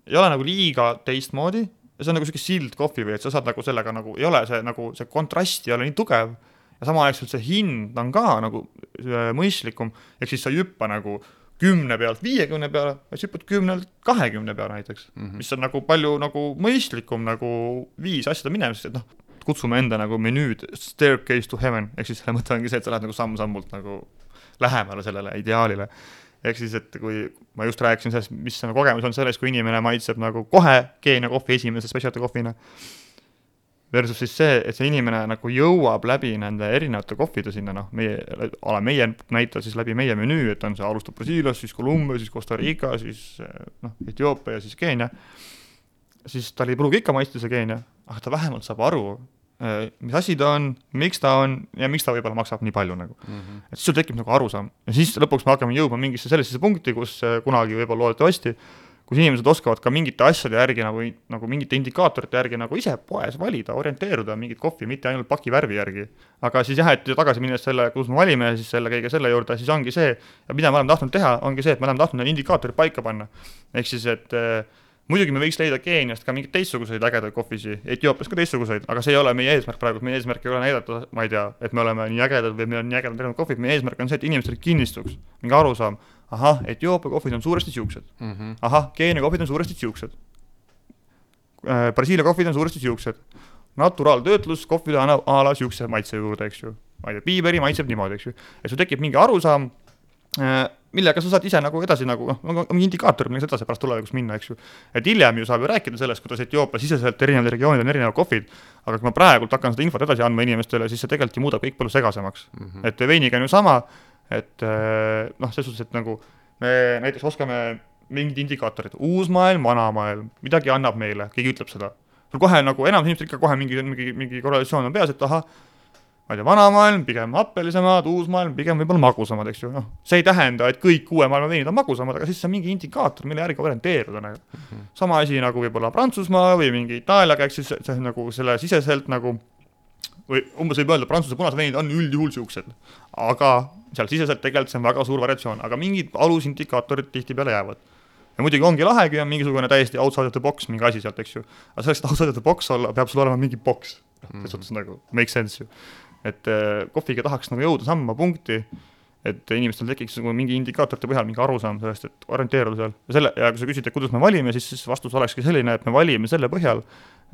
ei ole nagu liiga teistmoodi. Ja see on nagu niisugune sild kohvi või et sa saad nagu sellega nagu, ei ole see nagu, see kontrast ei ole nii tugev. Ja samaaegselt see hind on ka nagu äh, mõistlikum, ehk siis sa ei hüppa nagu kümne pealt viiekümne peale, vaid sa hüppad kümnelt kahekümne peale näiteks. Mm, -hmm. mis on nagu palju nagu mõistlikum nagu viis asjade minemisest, et noh, kutsume enda nagu menüüd staircase to heaven, ehk siis selle mõte ongi see, et sa lähed nagu samm-sammult nagu lähemale sellele ideaalile. Ehk siis, et kui ma just rääkisin sellest, mis nagu kogemus on selles, kui inimene maitseb nagu kohe Keenia kohvi esimese spetsialty kohvina versus siis see, et see inimene nagu jõuab läbi nende erinevate kohvide sinna, noh, meie, a la meie näitel siis läbi meie menüü, et on see, alustab Brasiilias, siis Kolumbia, siis Costa Rica, siis noh, Etioopia ja siis Keenia, siis tal ei pruugi ikka maitsta see Keenia, aga ta vähemalt saab aru, mis asi ta on, miks ta on ja miks ta võib-olla maksab nii palju nagu mm. -hmm. et siis sul tekib nagu arusaam ja siis lõpuks me hakkame jõudma mingisse sellisesse punkti, kus eh, kunagi võib-olla loodetavasti kus inimesed oskavad ka mingite asjade järgi nagu, nagu mingite indikaatorite järgi nagu ise poes valida, orienteeruda mingit kohvi, mitte ainult paki värvi järgi. aga siis jah, et tagasi minnes selle, kus me valime siis selle kõige selle juurde, siis ongi see, mida me oleme tahtnud teha, ongi see, et me oleme tahtnud need indikaatorid paika panna. ehk siis, et äh, muidugi me võiks leida Keeniast ka mingeid teistsuguseid ägedaid kohvisi, Etioopias ka teistsuguseid, aga see ei ole meie eesmärk praegu, meie eesmärk ei ole näidata, ma ei tea, et me oleme nii ägedad või meil on nii ägedad erinevad kohvid, meie eesmärk on see, et inimestel kinnistuks mingi arusaam, ahah, Etioopia kohvid on suuresti siuksed mm. -hmm. ahah, Keenia kohvid on suuresti siuksed. Brasiilia kohvid on suuresti siuksed. naturaaltöötlus kohvile annab a la siukse maitse juurde, eks ju. ma ei tea, piiberi maitseb niimoodi, eks ju. et sul tekib mingi arusaam, millega sa saad ise nagu edasi nagu noh, mingi indikaator, millega sa edasi pärast tulevikus minna, eks ju. et hiljem ju saab ju rääkida sellest, kuidas Etioopia siseselt erinevatel regioonidel on erinevad kohvid, aga kui ma praegult hakkan seda infot edasi andma inimestele, siis see tegelikult ju muudab kõik palju segasemaks mm. -hmm. et veiniga on ju sama, et noh, selles suhtes, et nagu me näiteks oskame mingid indikaatorid, uus maailm, vana maailm, midagi annab meile, keegi ütleb seda. sul kohe nagu enamus inimestel ikka kohe mingi, mingi, mingi korrelatsioon on peas, et ahah, ma ei tea, vana maailm pigem happelisemad, uus maailm pigem võib-olla magusamad, eks ju, noh, see ei tähenda, et kõik uue maailma veinid on magusamad, aga siis see on mingi indikaator, mille järgi orienteeruda nagu mm. -hmm. sama asi nagu võib-olla Prantsusmaa või mingi Itaaliaga, eks siis see, see nagu selle siseselt nagu või umbes võib öelda, Prantsuse punased veinid on üldjuhul siuksed, aga seal siseselt tegelikult see on väga suur variatsioon, aga mingid alusindikaatorid tihtipeale jäävad ja muidugi ongi lahe, kui on mingisugune täiesti outside of the box mingi asi sealt, eks ju. aga selleks, et outside of the box olla, peab sul olema mingi box. noh, selles suhtes nagu make sense ju et äh, kohviga tahaks nagu jõuda samma punkti, et inimestel tekiks nagu mingi indikaatorite põhjal mingi arusaam sellest, et orienteeruda seal ja selle, ja kui sa küsid, et kuidas me valime, siis, siis vastus olekski selline, et me valime selle põhjal,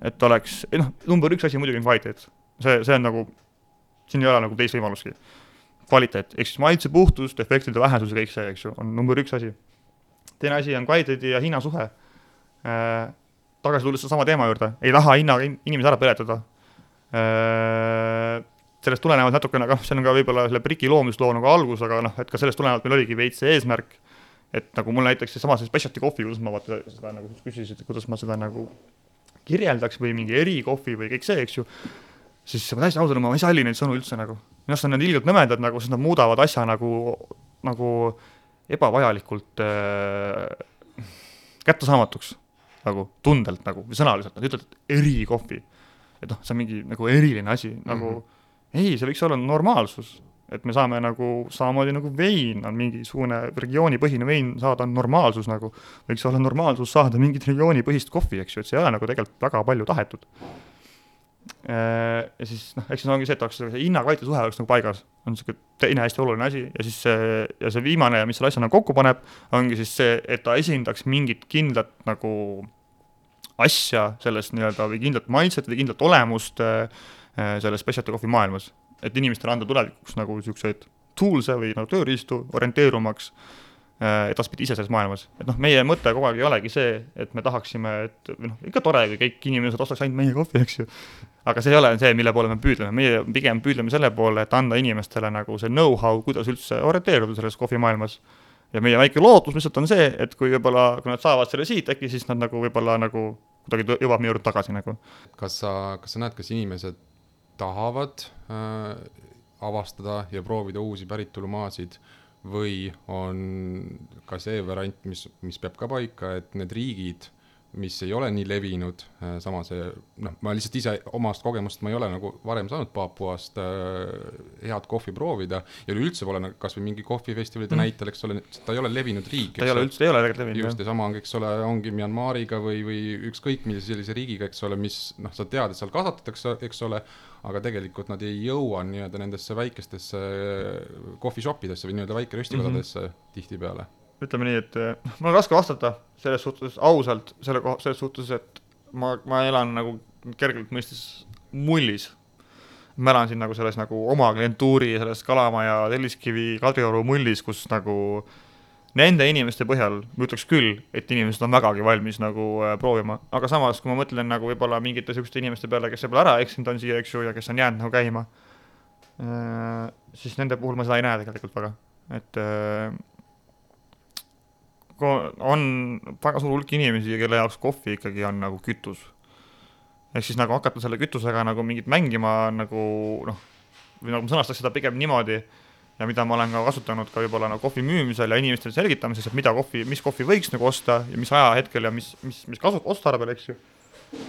et oleks, noh, number üks asi muidugi on kvaliteet. see, see on nagu, siin ei ole nagu teist võimalustki. kvaliteet, ehk siis maitse puhtus, defektide vähesus ja kõik see, eks ju, on number üks asi. teine asi on kvaliteedi ja hinna suhe äh,. tagasi tulles sedasama teema juurde, ei taha hinnaga inimesi ära peletada äh, sellest tulenevalt natukene, noh, see on ka võib-olla selle Briki loomisloo nagu algus, aga noh, et ka sellest tulenevalt meil oligi veits see eesmärk, et nagu mul näiteks seesama see specialty kohvi, kuidas ma vaata seda nagu küsisid, kuidas ma seda nagu kirjeldaks või mingi erikohvi või kõik see, eks ju, siis ma täiesti ausalt, ma ei salli neid sõnu üldse nagu. minu arust on need ilgelt nõmedad nagu, sest nad muudavad asja nagu, nagu ebavajalikult äh, kättesaamatuks nagu tundelt nagu või sõnaliselt, nad ütlevad, erikohvi. et noh, see on mingi nagu eriline asi mm, -hmm. nagu mhm ei, see võiks olla normaalsus, et me saame nagu samamoodi nagu vein on mingisugune regioonipõhine vein saada on normaalsus nagu, võiks olla normaalsus saada mingit regioonipõhist kohvi, eks ju, et see ei ole nagu tegelikult väga palju tahetud. Äh, ja siis noh, eks see ongi see, et oleks see hinna-kvaliteedi suhe oleks nagu paigas, on niisugune teine hästi oluline asi ja siis see, ja see viimane, mis selle asja nagu kokku paneb, ongi siis see, et ta esindaks mingit kindlat nagu asja sellest nii-öelda või kindlat maitset või kindlat olemust Äh, selles specialty coffee maailmas, et inimestele anda tulevikuks nagu niisuguseid tools'e või nagu tööriistu orienteerumaks äh, edaspidi ise selles maailmas. et noh, meie mõte kogu aeg ei olegi see, et me tahaksime, et või noh, ikka tore, kui kõik inimesed ostaks ainult meie kohvi, eks ju. aga see ei ole see, mille poole me püüdleme, meie pigem püüdleme selle poole, et anda inimestele nagu see know-how, kuidas üldse orienteeruda selles kohvimaailmas. ja meie väike lootus lihtsalt on see, et kui võib-olla, kui nad saavad selle siit, äkki siis nad nagu võib-olla nagu kuidagi jõuab meie juurde tagasi nagu. kas sa, kas sa näed, kas inimesed tahavad äh, avastada ja proovida uusi päritolumaasid või on ka see variant, mis, mis peab ka paika, et need riigid mis ei ole nii levinud, äh, sama see noh, ma lihtsalt ise omast kogemust, ma ei ole nagu varem saanud Papuast äh, head kohvi proovida ja üleüldse pole nagu kasvõi mingi kohvifestivalide mm. näitel, eks ole, ta ei ole levinud riik. ta ei ole üldse, ei ole tegelikult levinud. just, ja sama on, eks ole, ongi Myanmariga või, või ükskõik millise sellise riigiga, eks ole, mis noh, sa tead, et seal kasvatatakse, eks ole, aga tegelikult nad ei jõua nii-öelda nendesse väikestesse coffee shop idesse või nii-öelda väikeröstikodadesse mm -hmm. tihtipeale ütleme nii, et noh, mul on raske vastata selles suhtes ausalt, selle koha, selles suhtes, et ma, ma elan nagu kergelt mõistes mullis. ma elan siin nagu selles nagu oma klientuuri, selles Kalamaja, Telliskivi, Kadrioru mullis, kus nagu nende inimeste põhjal ma ütleks küll, et inimesed on vägagi valmis nagu äh, proovima, aga samas, kui ma mõtlen nagu võib-olla mingite niisuguste inimeste peale, kes võib-olla ära eksinud on siia, eks ju, ja kes on jäänud nagu käima äh,, siis nende puhul ma seda ei näe tegelikult väga, et äh, on väga suur hulk inimesi, kelle jaoks kohvi ikkagi on nagu kütus. ehk siis nagu hakata selle kütusega nagu mingit mängima nagu noh, või nagu ma sõnastaks seda pigem niimoodi, ja mida ma olen ka kasutanud ka võib-olla nagu kohvi müümisel ja inimestele selgitamises, et mida kohvi, mis kohvi võiks nagu osta ja mis ajahetkel ja mis, mis, mis kasu-, otstarbel, eks ju,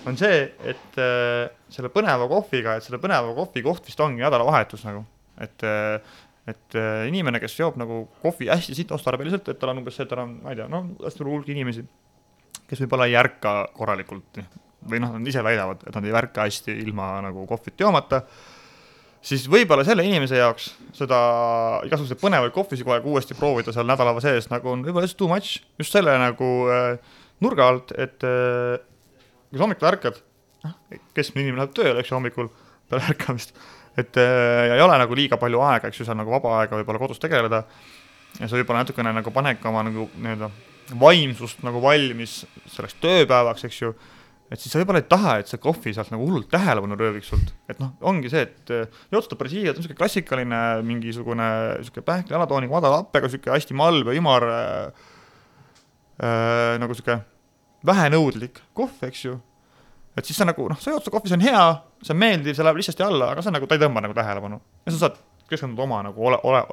on see, et äh, selle põneva kohviga, et selle põneva kohvi koht vist ongi nädalavahetus nagu, et äh, et äh, inimene, kes joob nagu kohvi hästi sitostarbeliselt, et tal on umbes see, et tal on, ma ei tea, no hästi suur hulk inimesi, kes võib-olla ei ärka korralikult või noh, nad ise väidavad, et nad ei ärka hästi ilma nagu kohvit joomata, siis võib-olla selle inimese jaoks seda igasuguseid põnevaid kohvisi kogu aeg uuesti proovida seal nädalava sees nagu on võib-olla just too much, just selle nagu äh, nurga alt, et äh, kui sa hommikul ärkad, noh, keskmine inimene läheb tööle, eks ju, hommikul peale ärkamist, et äh, ja ei ole nagu liiga palju aega, eks ju, seal nagu vaba aega võib-olla kodus tegeleda. Ja see võib-olla natukene nagu panebki oma nagu nii-öelda vaimsust nagu valmis selleks tööpäevaks, eks ju. Et siis sa võib-olla ei taha, et see kohvi sealt nagu hullult tähelepanu rööviks sult, et noh, ongi see, et jootsutav Brasiilia, ta on niisugune klassikaline mingisugune niisugune pähkli alatooniga madala happega, niisugune hästi malv ja ümar äh, äh, nagu niisugune vähenõudlik kohv, eks ju. Et siis sa nagu noh, sa jood seda kohvi, see on hea, see on meeldiv, see läheb lihtsasti alla, aga see nagu, ta ei tõmba nagu tähelepanu ja sa saad keskenduda oma nagu ole, ole,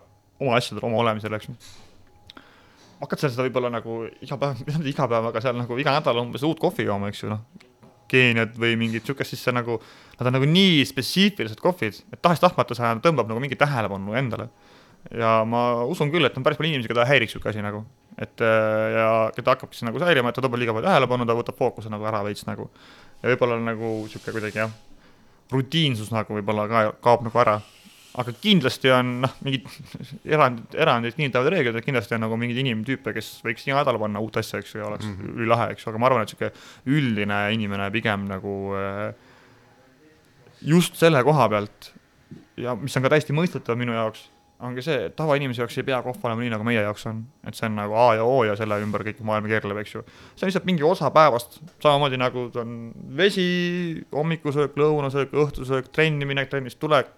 oma asjadele, oma olemisele, eks hakkad seal seda võib-olla nagu iga päev, mitte iga päev, aga seal nagu iga nädal umbes uut kohvi jooma, eks ju, noh. Keeniat või mingit sihukest, siis see nagu, nad on nagu nii spetsiifilised kohvid, et tahes-tahtmata see tõmbab nagu mingit tähelepanu endale. ja ma usun küll, et on päris palju inimesi, keda häiriks sihuke asi nagu, et ja keda hakkabki see nagu häirima, et ta tõmbab liiga palju tähelepanu, ta võtab fookuse nagu ära veits nagu. Ja võib-olla nagu sihuke kuidagi jah, rutiinsus nagu võib-olla ka kaob nagu ära aga kindlasti on noh, mingid erandid, erandid kinnitavad reeglid, et kindlasti on nagu mingeid inimtüüpe, kes võiks iga nädal panna uut asja, eks ju, oleks mm -hmm. ülilahe, eks ju, aga ma arvan, et niisugune üldine inimene pigem nagu äh, just selle koha pealt ja mis on ka täiesti mõistetav minu jaoks ongi see, et tavainimese jaoks ei pea kohv olema nii, nagu meie jaoks on. et see on nagu A ja O ja selle ümber kõik maailm keerleb, eks ju. see on lihtsalt mingi osa päevast, samamoodi nagu on vesi, hommikusöök, lõunasöök, õhtusöök, trenni minek, trennist tulek,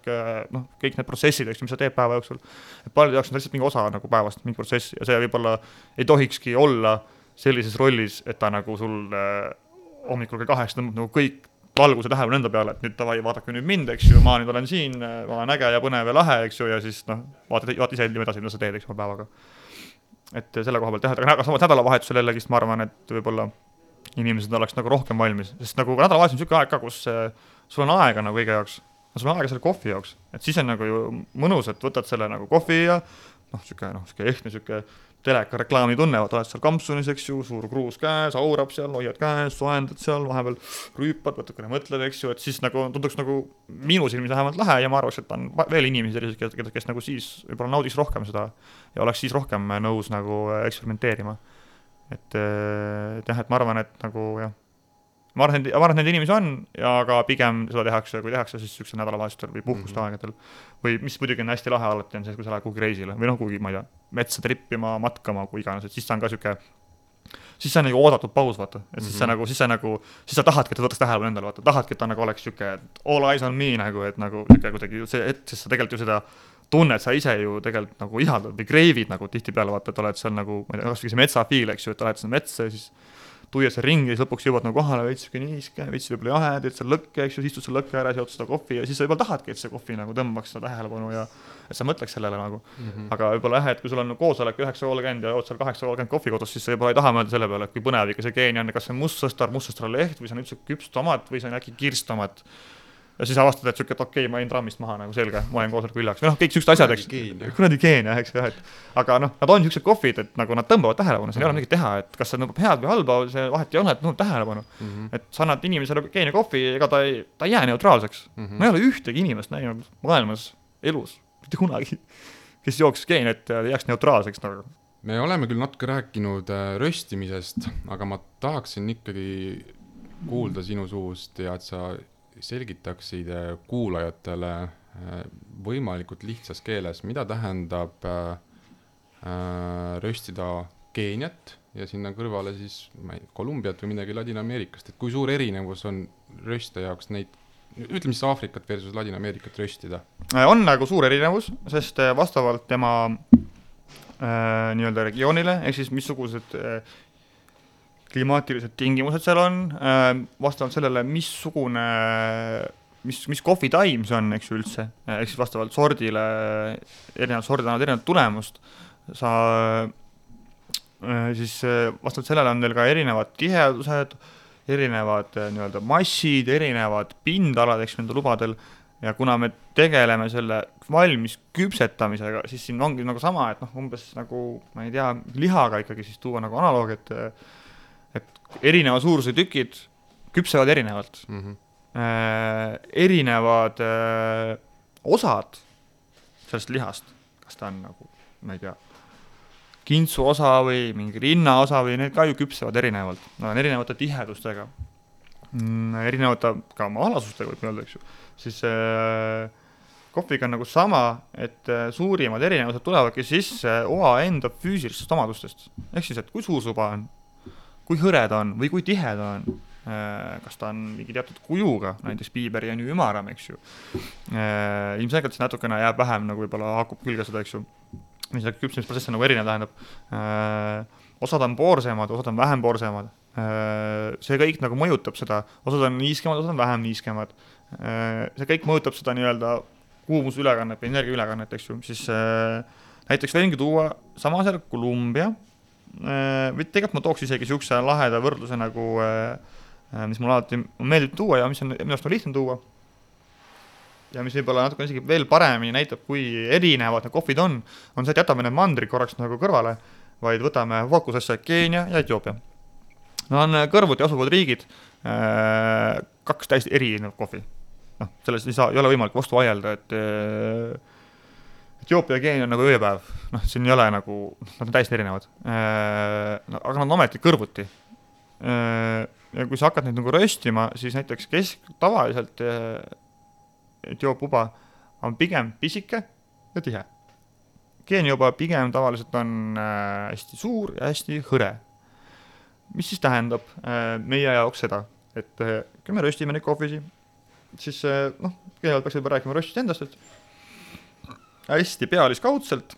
noh, kõik need protsessid, eks ju, mis sa teed päeva jooksul. et paljude jaoks on lihtsalt mingi osa nagu päevast, mingi protsess ja see võib-olla ei tohikski olla sellises rollis, et ta nagu sul äh, hommikul kell kaheksa tõmbab nagu kõik valguse tähelepanu enda peale, et nüüd davai, vaadake nüüd mind, eks ju, ma nüüd olen siin, ma olen äge ja põnev ja lahe, eks ju, ja siis noh, vaata, vaata ise edasi, mida sa teed, eks oma päevaga. et selle koha pealt jah, aga samas nädalavahetusel jällegist ma arvan, et võib-olla inimesed oleks nagu rohkem valmis, sest nagu nädalavahetus on niisugune aeg ka, kus äh, sul on aega nagu kõige jaoks, sul on aega selle kohvi jaoks, et siis on nagu ju mõnus, et võtad selle nagu kohvi ja noh, niisugune noh, niisugune ehtne niisugune telekareklaami tunnevad, oled seal kampsunis, eks ju, suur kruus käes, aurab seal, hoiad käes, soojendad seal, vahepeal rüüpad, natukene mõtled, eks ju, et siis nagu tunduks nagu minu silmis vähemalt lahe ja ma arvaks, et on veel inimesi selliseid, kes, kes, kes nagu siis võib-olla naudiks rohkem seda ja oleks siis rohkem nõus nagu eksperimenteerima. et, et jah, et ma arvan, et nagu jah ma arvan, et, ma arvan, et neid inimesi on ja ka pigem seda tehakse, kui tehakse, siis niisugusel nädalavahetustel või puhkuste mm -hmm. aegadel. või mis muidugi on hästi lahe alati, on see, kui sa lähed kuhugi reisile või noh, kuhugi, ma ei tea, metsa trippima, matkama, kui iganes, et siis ta on ka niisugune siis see on nagu oodatud paus, vaata, et siis mm -hmm. sa nagu, siis sa nagu, siis sa tahadki, et ta võtaks tähelepanu endale, vaata, tahadki, et ta nagu oleks sihuke all eyes on me nagu, et nagu sihuke kuidagi see, et sest sa tegelikult ju seda tunned, sa ise ju tegelikult nagu ihaldad või kreivid nagu tihtipeale vaata, et oled seal nagu, ma ei tea, kasvõi see metsafiil, eks ju, et oled sinna metsa ja siis tuiad seal ringi, siis lõpuks jõuad nagu kohale veits sihuke niiske, veits võib-olla jahe, teed seal lõkke, eks ju, siis istud seal lõkke ääres, jood seda kohvi ja siis sa võib-olla tahadki, et see kohvi nagu tõmbaks seda tähelepanu ja et sa mõtleks sellele nagu mm. -hmm. aga võib-olla jah, et kui sul on koosolek üheksa kolmkümmend ja jood seal kaheksa kolmkümmend kohvi kodus, siis sa võib-olla ei taha mõelda selle peale, et kui põnev ikka see geeni on, kas see on must sõstar, must sõstra leht või see on üldse küpstomat või see on äkki kirstomat ja siis avastad, et sihuke, et okei okay,, ma jäin trammist maha nagu selge, ma jäin koosoleku hiljaks või noh, kõik siuksed asjad, eks. kuradi geen jah, eks jah, et aga noh, nad on siuksed kohvid, et nagu nad tõmbavad tähelepanu, siin ei ole midagi teha, et kas see tõmbab head või halba, see vahet ei ole, et nõuab tähelepanu mm. -hmm. et sa annad inimesele geeni kohvi, ega ta ei, ta ei jää neutraalseks mm. -hmm. ma ei ole ühtegi inimest näinud maailmas, elus, mitte kunagi, kes jooks geenet ja jääks neutraalseks nagu me oleme küll natuke rääkinud äh, röstimisest, aga ma tahaksin ikkagi kuulda sinu suust ja et sa selgitaksid äh, kuulajatele äh, võimalikult lihtsas keeles, mida tähendab äh, röstida Keeniat ja sinna kõrvale siis, ma ei tea, Kolumbiat või midagi Ladina-Ameerikast, et kui suur erinevus on röstija jaoks neid, ütleme siis Aafrikat versus Ladina-Ameerikat röstida? on nagu suur erinevus, sest vastavalt tema äh, nii-öelda regioonile, ehk siis missugused äh, klimaatilised tingimused seal on, äh, vastavalt sellele, missugune, mis, mis kohvitaim see on, eks ju üldse, ehk siis vastavalt sordile, erinevad sordid annavad erinevat tulemust, sa äh, siis äh, vastavalt sellele on teil ka erinevad tihedused, erinevad nii-öelda massid, erinevad pindalad, eks nendel lubadel, ja kuna me tegeleme selle valmis küpsetamisega, siis siin ongi nagu sama, et noh, umbes nagu ma ei tea, lihaga ikkagi siis tuua nagu analoog, et et erineva suurusega tükid küpsevad erinevalt mm. -hmm. äh, erinevad äh, osad sellest lihast, kas ta on nagu, ma ei tea, kintsu osa või mingi rinnaosa või need ka ju küpsevad erinevalt, nad on erinevate tihedustega mm,, erinevate ka maalasustega võib öelda, eks ju, siis äh, kohviga on nagu sama, et äh, suurimad erinevused tulevadki sisse oa enda füüsilistest omadustest. ehk siis, et kui suur su oba on, kui hõre ta on või kui tihe ta on Äh, kas ta on mingi teatud kujuga, näiteks piiberi on ju ümaram, eks ju. Äh, ilmselgelt see natukene jääb vähem nagu võib-olla haakub külge seda, eks ju, mis see küpsemisprotsess on nagu erinev, tähendab. Äh, osad on poorsemad, osad on vähem poorsemad. see kõik nagu mõjutab seda, osad on niiskemad, osad on vähem niiskemad. see kõik mõjutab seda nii-öelda kuumusülekannet või energiaülekannet, eks ju, siis näiteks võingi tuua sama asja nagu Kolumbia või tegelikult ma tooks isegi niisuguse laheda võrdluse nagu äh, Äh, mis mulle alati meeldib tuua ja mis on minu arust on lihtne tuua. ja mis võib-olla natuke isegi veel paremini näitab, kui erinevad need kohvid on, on see, et jätame need mandrid korraks nagu kõrvale, vaid võtame fookusesse Keenia ja Etioopia. Nad on kõrvuti asuvad riigid, äh, kaks täiesti erinevat kohvi. noh, sellest ei saa, ei ole võimalik vastu vaielda, et äh, Etioopia Keenia on nagu ööpäev, noh, siin ei ole nagu, nad on täiesti erinevad. aga nad on ometi kõrvuti ja kui sa hakkad neid nagu röstima, siis näiteks kesk, tavaliselt Etioopia uba on pigem pisike ja tihe. Keenia uba pigem tavaliselt on äh, hästi suur ja hästi hõre. mis siis tähendab äh, meie jaoks seda, et äh, kui me röstime neid kohvisi, siis noh, kõigepealt peaks võib-olla rääkima röstist endast, et hästi pealiskaudselt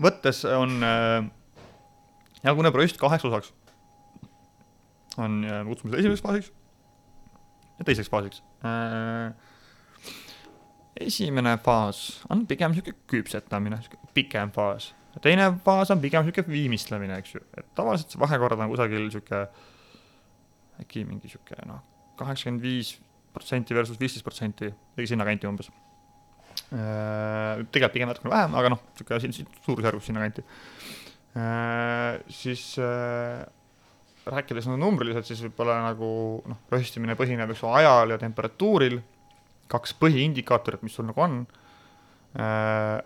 võttes on äh, jaguneb röst kaheks osaks on kutsumisel esimeseks faasiks ja teiseks faasiks. Äh, esimene faas on pigem niisugune küpsetamine, pikem faas. teine faas on pigem niisugune viimistlemine, eks ju, et tavaliselt see vahekord on kusagil niisugune äkki mingi niisugune noh, kaheksakümmend viis protsenti versus viisteist protsenti, mingi sinnakanti umbes. Äh, tegelikult pigem natukene vähem, aga noh, niisugune suurusjärgus sinnakanti. Äh, siis rääkides nagu numbriliselt, siis võib-olla nagu noh, röstimine põhineb, eks ju, ajal ja temperatuuril, kaks põhiindikaatorit, mis sul nagu on. Äh,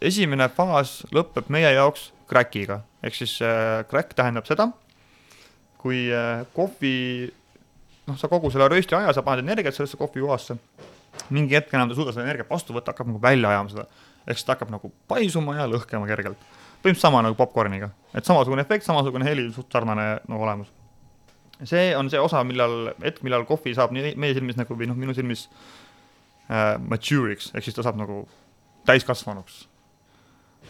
esimene faas lõpeb meie jaoks crack'iga, ehk siis äh, crack tähendab seda, kui äh, kohvi, noh, sa kogu selle rösti aja, sa paned energiat sellesse kohvijuhasse, mingi hetk enam ta ei suuda seda energiat vastu võtta, hakkab nagu välja ajama seda, ehk siis ta hakkab nagu paisuma ja lõhkema kergelt. Põhimõtteliselt sama nagu popkorniga, et samasugune efekt, samasugune heli, suht sarnane nagu olemus. see on see osa, millal, hetk, millal kohvi saab nii meie silmis nagu või noh, minu silmis äh, mature'iks, ehk siis ta saab nagu täiskasvanuks.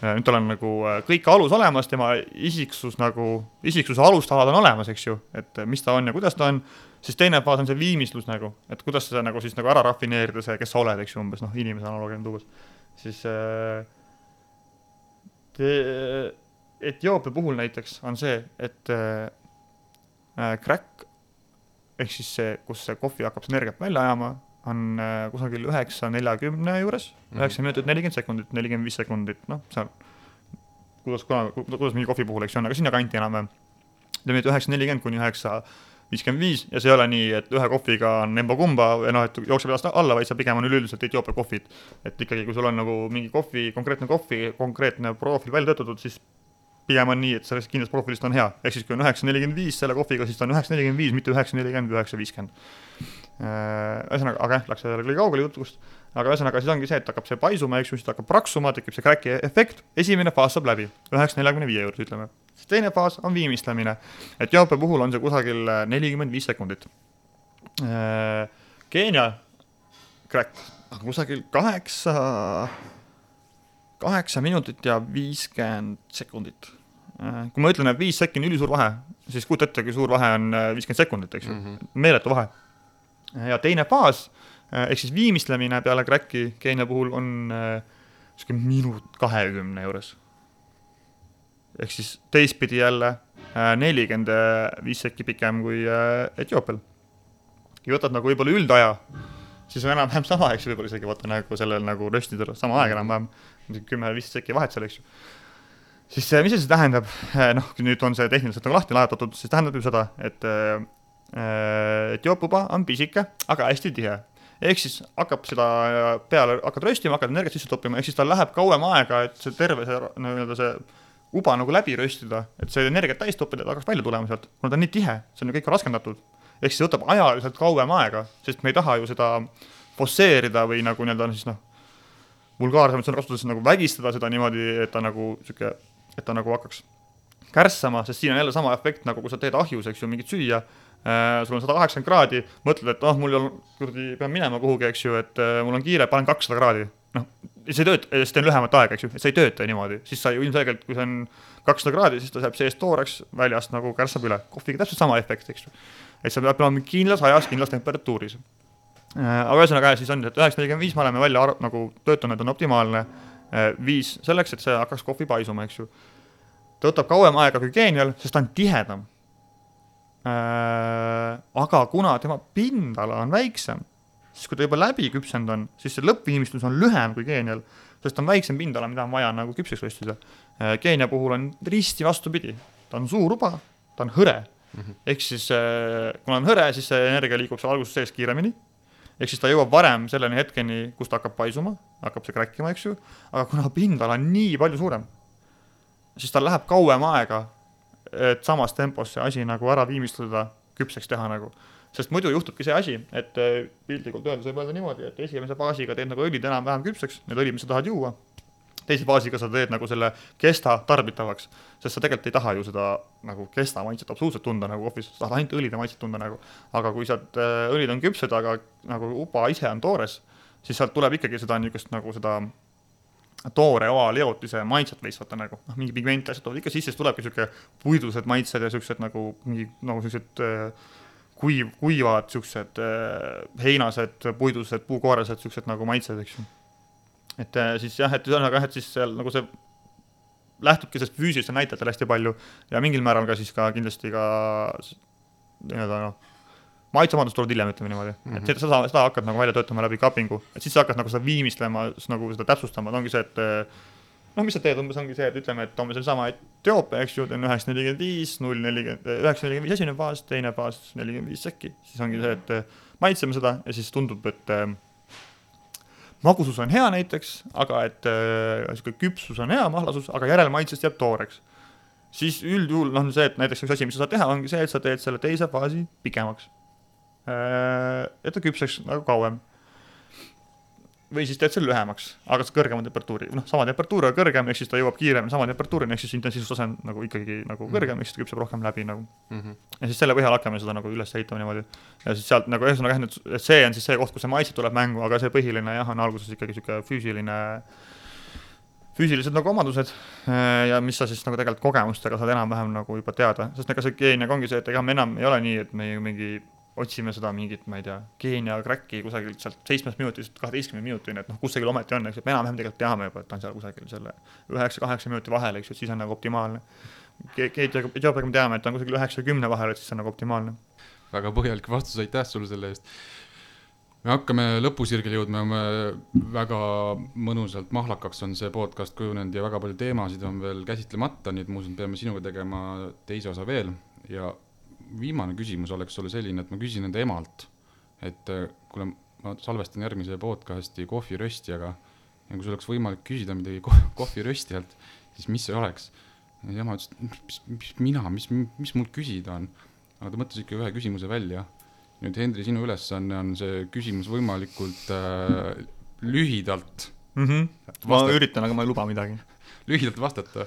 Äh,. nüüd tal on nagu äh, kõik alus olemas, tema isiksus nagu, isiksuse alustalad on olemas, eks ju, et mis ta on ja kuidas ta on, siis teine faas on see viimistlus nagu, et kuidas seda nagu siis nagu ära rafineerida, see, kes sa oled, eks ju, umbes noh, inimese analoogia tuues, siis äh, et Etioopia puhul näiteks on see, et äh, äh, crack ehk siis see, kus see kohvi hakkab energiat välja ajama, on äh, kusagil üheksa neljakümne juures, mhm. üheksa minutit nelikümmend sekundit, nelikümmend viis sekundit, noh, seal kuidas, kuna, kuidas mingi kohvi puhul, eks ju, on, aga sinnakanti enam-vähem. ütleme, et üheksa nelikümmend kuni üheksa viiskümmend viis ja see ei ole nii, et ühe kohviga on emba-kumba või noh, et jookseb ennast alla, vaid see pigem on üleüldiselt Etioopia kohvid. et ikkagi, kui sul on nagu mingi kohvi, konkreetne kohvi, konkreetne profiil välja töötatud, siis pigem on nii, et sellest kindlast profiilist on hea, ehk siis kui on üheksa nelikümmend viis selle kohviga, siis ta on üheksa nelikümmend viis, mitte üheksa nelikümmend või üheksa viiskümmend. Äh, ühesõnaga, aga jah, läks jälle liiga kaugele jutust, aga ühesõnaga siis ongi see, et hakkab see paisuma, eks ju, siis ta hakkab praksuma, tekib see crack'i efekt, esimene faas saab läbi, üheksa neljakümne viie juures ütleme teine faas on viimistlemine. Etioopia puhul on see kusagil äh, nelikümmend viis sekundit. Äh, Keenia crack kusagil kaheksa, kaheksa minutit ja viiskümmend sekundit. Äh, kui ma ütlen, et viis sekki on ülisuur vahe, siis kujuta ette, kui suur vahe on viiskümmend sekundit, eks ju mm -hmm., meeletu vahe. ja teine faas ehk siis viimistlemine peale crack'i Keenia puhul on niisugune minut kahekümne juures ehk siis teistpidi jälle äh, nelikümmend viis sekki pikem kui äh, Etioopial. kui võtad nagu võib-olla üldaja, siis on enam-vähem sama, eks ju, võib-olla isegi vaata nagu sellel nagu röstidel sama aeg enam-vähem, kümme-viisteist sekki vahet seal, eks ju. siis mis see siis tähendab, noh, nüüd on see tehniliselt nagu lahti lajatatud, siis tähendab ju seda, et et joopuba on pisike, aga hästi tihe ehk siis hakkab seda peale, hakkad röstima, hakkad energiat sisse toppima, ehk siis tal läheb kauem aega, et see terve see nii-öelda see uba nagu läbi röstida, et see energiat täis toppida, et hakkaks välja tulema sealt, kuna ta on nii tihe, see on ju kõik raskendatud. ehk siis võtab ajaliselt kauem aega, sest me ei taha ju seda fosseerida või nagu nii-öelda siis noh, vulgaarsemalt sõna kasutades nagu vägistada seda niimoodi, et ta nagu sihuke, et ta nagu hakkaks kärssama, sest siin on jälle sama efekt, nagu kui sa teed ahjus, eks ju, mingit süüa Äh, sul on sada kaheksakümmend kraadi, mõtled, et oh, mul on, kuradi, pean minema kuhugi, eks ju, et äh, mul on kiire, panen kakssada kraadi. noh, see ei tööta, siis teen lühemat aega, eks ju, et see ei tööta niimoodi, siis sa ju ilmselgelt, kui see on kakssada kraadi, siis ta jääb seest tooreks, väljast nagu kärssab üle. kohviga täpselt sama efekt, eks ju. et see peab olema kindlas ajas, kindlas temperatuuris. Äh, aga ühesõnaga siis on, et üheksa nelikümmend viis me oleme välja nagu töötanud, on optimaalne viis selleks, et see hakkaks kohvi paisuma, eks ju. ta võtab kauem aega kui geenial, sest ta on tihedam Äh, aga kuna tema pindala on väiksem, siis kui ta juba läbi küpsenud on, siis see lõppviimistlus on lühem kui geenial, sest on väiksem pindala, mida on vaja nagu küpseks röstida. Äh, geenia puhul on risti vastupidi, ta on suur uba, ta on hõre mm -hmm. ehk siis äh, kuna on hõre, siis see energia liigub seal alguses sees kiiremini. ehk siis ta jõuab varem selleni hetkeni, kus ta hakkab paisuma, hakkab see kräkkima, eks ju, aga kuna pindala on nii palju suurem, siis tal läheb kauem aega et samas tempos see asi nagu ära viimistleda, küpseks teha nagu. Sest muidu juhtubki see asi, et eh, piltlikult öeldes võib öelda niimoodi, et esimese faasiga teed nagu õlid enam-vähem küpseks, need õlid, mis sa tahad juua, teise faasiga sa teed nagu selle kesta tarbitavaks, sest sa tegelikult ei taha ju seda nagu kesta maitset absoluutselt tunda nagu kohvis, sa tahad ainult õlide maitset tunda nagu. aga kui sealt äh, õlid on küpsed, aga nagu uba ise on toores, siis sealt tuleb ikkagi seda niisugust nagu seda toore oaleotise maitset veits vaata nagu, noh, mingi pigmente asjad tulevad ikka sisse, siis tulebki sihuke puidused maitsed ja siuksed nagu mingi nagu siuksed äh, kuiv, kuivad siuksed äh, heinased, puidused, puukoorased siuksed nagu maitsed, eks ju. et äh, siis jah, et ühesõnaga jah, et siis seal nagu see lähtubki sellest füüsilisest näitajatel hästi palju ja mingil määral ka siis ka kindlasti ka nii-öelda noh maitseomadused tulevad hiljem, ütleme niimoodi mm, -hmm. et seda, seda hakkad nagu välja töötama läbi kapingu, et siis sa hakkad nagu seda viimistlema, nagu seda täpsustama, et ongi see, et noh, mis sa teed, umbes ongi see, et ütleme, et toome sellesama Etioopia, eks ju, teen üheksa nelikümmend viis, null nelikümmend, üheksa nelikümmend viis esimene faas, teine faas nelikümmend viis sekki, siis ongi see, et maitseme seda ja siis tundub, et äh, magusus on hea näiteks, aga et niisugune äh, küpsus on hea, mahlasus, aga järelmaitsest jääb tooreks. siis üldjuhul noh, see, et näiteks üks asi, mis sa saad teha, ongi see, et sa teed selle teise faasi pikemaks Äh, et ta küpseks nagu kauem. Või siis teed selle lühemaks, aga kõrgema temperatuuri, noh, sama temperatuur, aga kõrgem, ehk siis ta jõuab kiiremini sama temperatuurini, ehk siis intensiivsustase on nagu ikkagi nagu mm -hmm. kõrgem, ehk siis ta küpseb rohkem läbi nagu mm. -hmm. ja siis selle põhjal hakkame seda nagu üles ehitama niimoodi. ja siis sealt nagu ühesõnaga jah, et see on siis see koht, kus see maitse tuleb mängu, aga see põhiline jah, on alguses ikkagi sihuke füüsiline füüsilised nagu omadused äh, ja mis sa siis nagu tegelikult kogemustega saad enam-vähem nagu juba teada, sest ega see geeniaga ongi see, et ega me enam ei ole nii, et me mingi otsime seda mingit, ma ei tea, Keenia crack'i kusagilt sealt seitsmest minutist kaheteistkümne minutini, et noh, kusagil ometi on, eks, et me enam-vähem tegelikult teame juba, et ta on seal kusagil selle üheksa-kaheksa minuti vahel, eks ju, et siis on nagu optimaalne. Etioopiaga me teame, et ta on kusagil üheksa ja kümne vahel, et siis on nagu optimaalne. väga põhjalik vastus, aitäh sulle selle eest. me hakkame lõpusirgele jõudma, me väga mõnusalt mahlakaks on see podcast kujunenud ja väga palju teemasid on veel käsitlemata, nii et ma usun, peame sinuga tegema teise osa veel ja viimane küsimus oleks sulle selline, et ma küsin enda emalt, et äh, kuule, ma salvestan järgmise podcast'i kohviröstijaga ja kui sul oleks võimalik küsida midagi kohviröstijalt, siis mis see oleks? ja ema ütles, et mis, mis mina, mis, mis mul küsida on. aga ta mõtles ikka ühe küsimuse välja. nüüd Hendri, sinu ülesanne on see küsimus võimalikult äh, lühidalt mm. -hmm. ma üritan, aga ma ei luba midagi. lühidalt vastata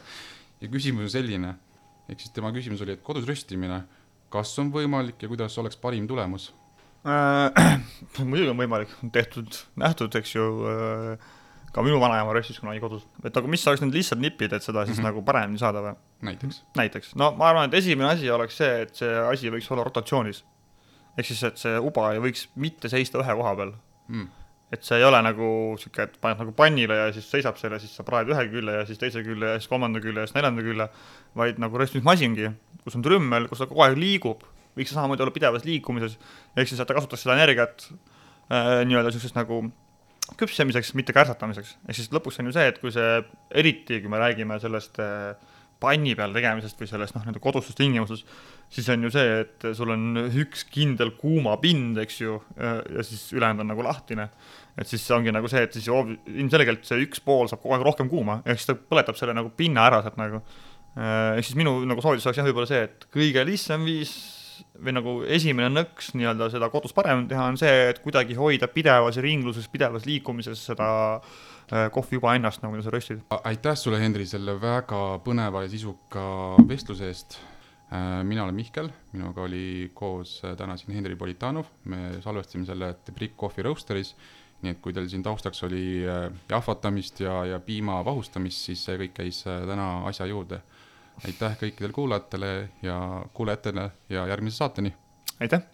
ja küsimus on selline, ehk siis tema küsimus oli, et kodus röstimine kas on võimalik ja kuidas oleks parim tulemus äh,? muidugi on võimalik, tehtud, nähtud, eks ju äh, ka minu vanaema röstis kunagi kodus, et aga mis oleks need lihtsad nipid, et seda siis mm -hmm. nagu paremini saada või? näiteks? näiteks, no ma arvan, et esimene asi oleks see, et see asi võiks olla rotatsioonis. ehk siis, et see uba ei võiks mitte seista ühe koha peal mm et see ei ole nagu sihuke, et paned nagu pannile ja siis seisab selle, siis sa praed ühe külje ja siis teise külje ja siis kolmanda külje ja siis neljanda külje, vaid nagu röstimismasingi kus on trümmel, kus ta kogu aeg liigub, võiks samamoodi olla pidevas liikumises, ehk siis, et ta kasutaks seda energiat äh, nii-öelda niisugusest nagu küpsemiseks, mitte kärsatamiseks. ehk siis lõpuks on ju see, et kui see, eriti kui me räägime sellest äh, panni peal tegemisest või sellest noh, nende kodustes tingimustes, siis on ju see, et sul on üks kindel kuumapind, eks ju, ja siis ülejäänud on nagu lahtine. et siis ongi nagu see, et siis ilmselgelt see üks pool saab kogu aeg rohkem kuuma, ehk siis ta põletab selle nagu pinna ära sealt nagu. ehk siis minu nagu soovitus oleks jah, võib-olla see, et kõige lihtsam viis või nagu esimene nõks nii-öelda seda kodus parem teha on see, et kuidagi hoida pidevas ringluses, pidevas liikumises seda äh, kohvi juba ennast, nagu sa röstid. aitäh sulle, Henri, selle väga põneva ja sisuka vestluse eest. Äh, mina olen Mihkel, minuga oli koos äh, täna siin Henri Politanov, me salvestasime selle The Brick Coffee Roasteris, nii et kui teil siin taustaks oli jahvatamist ja, ja piima vahustamist, siis see kõik käis täna asja juurde. Aitäh kõikidele kuulajatele ja kuulajatele ja järgmise saateni. aitäh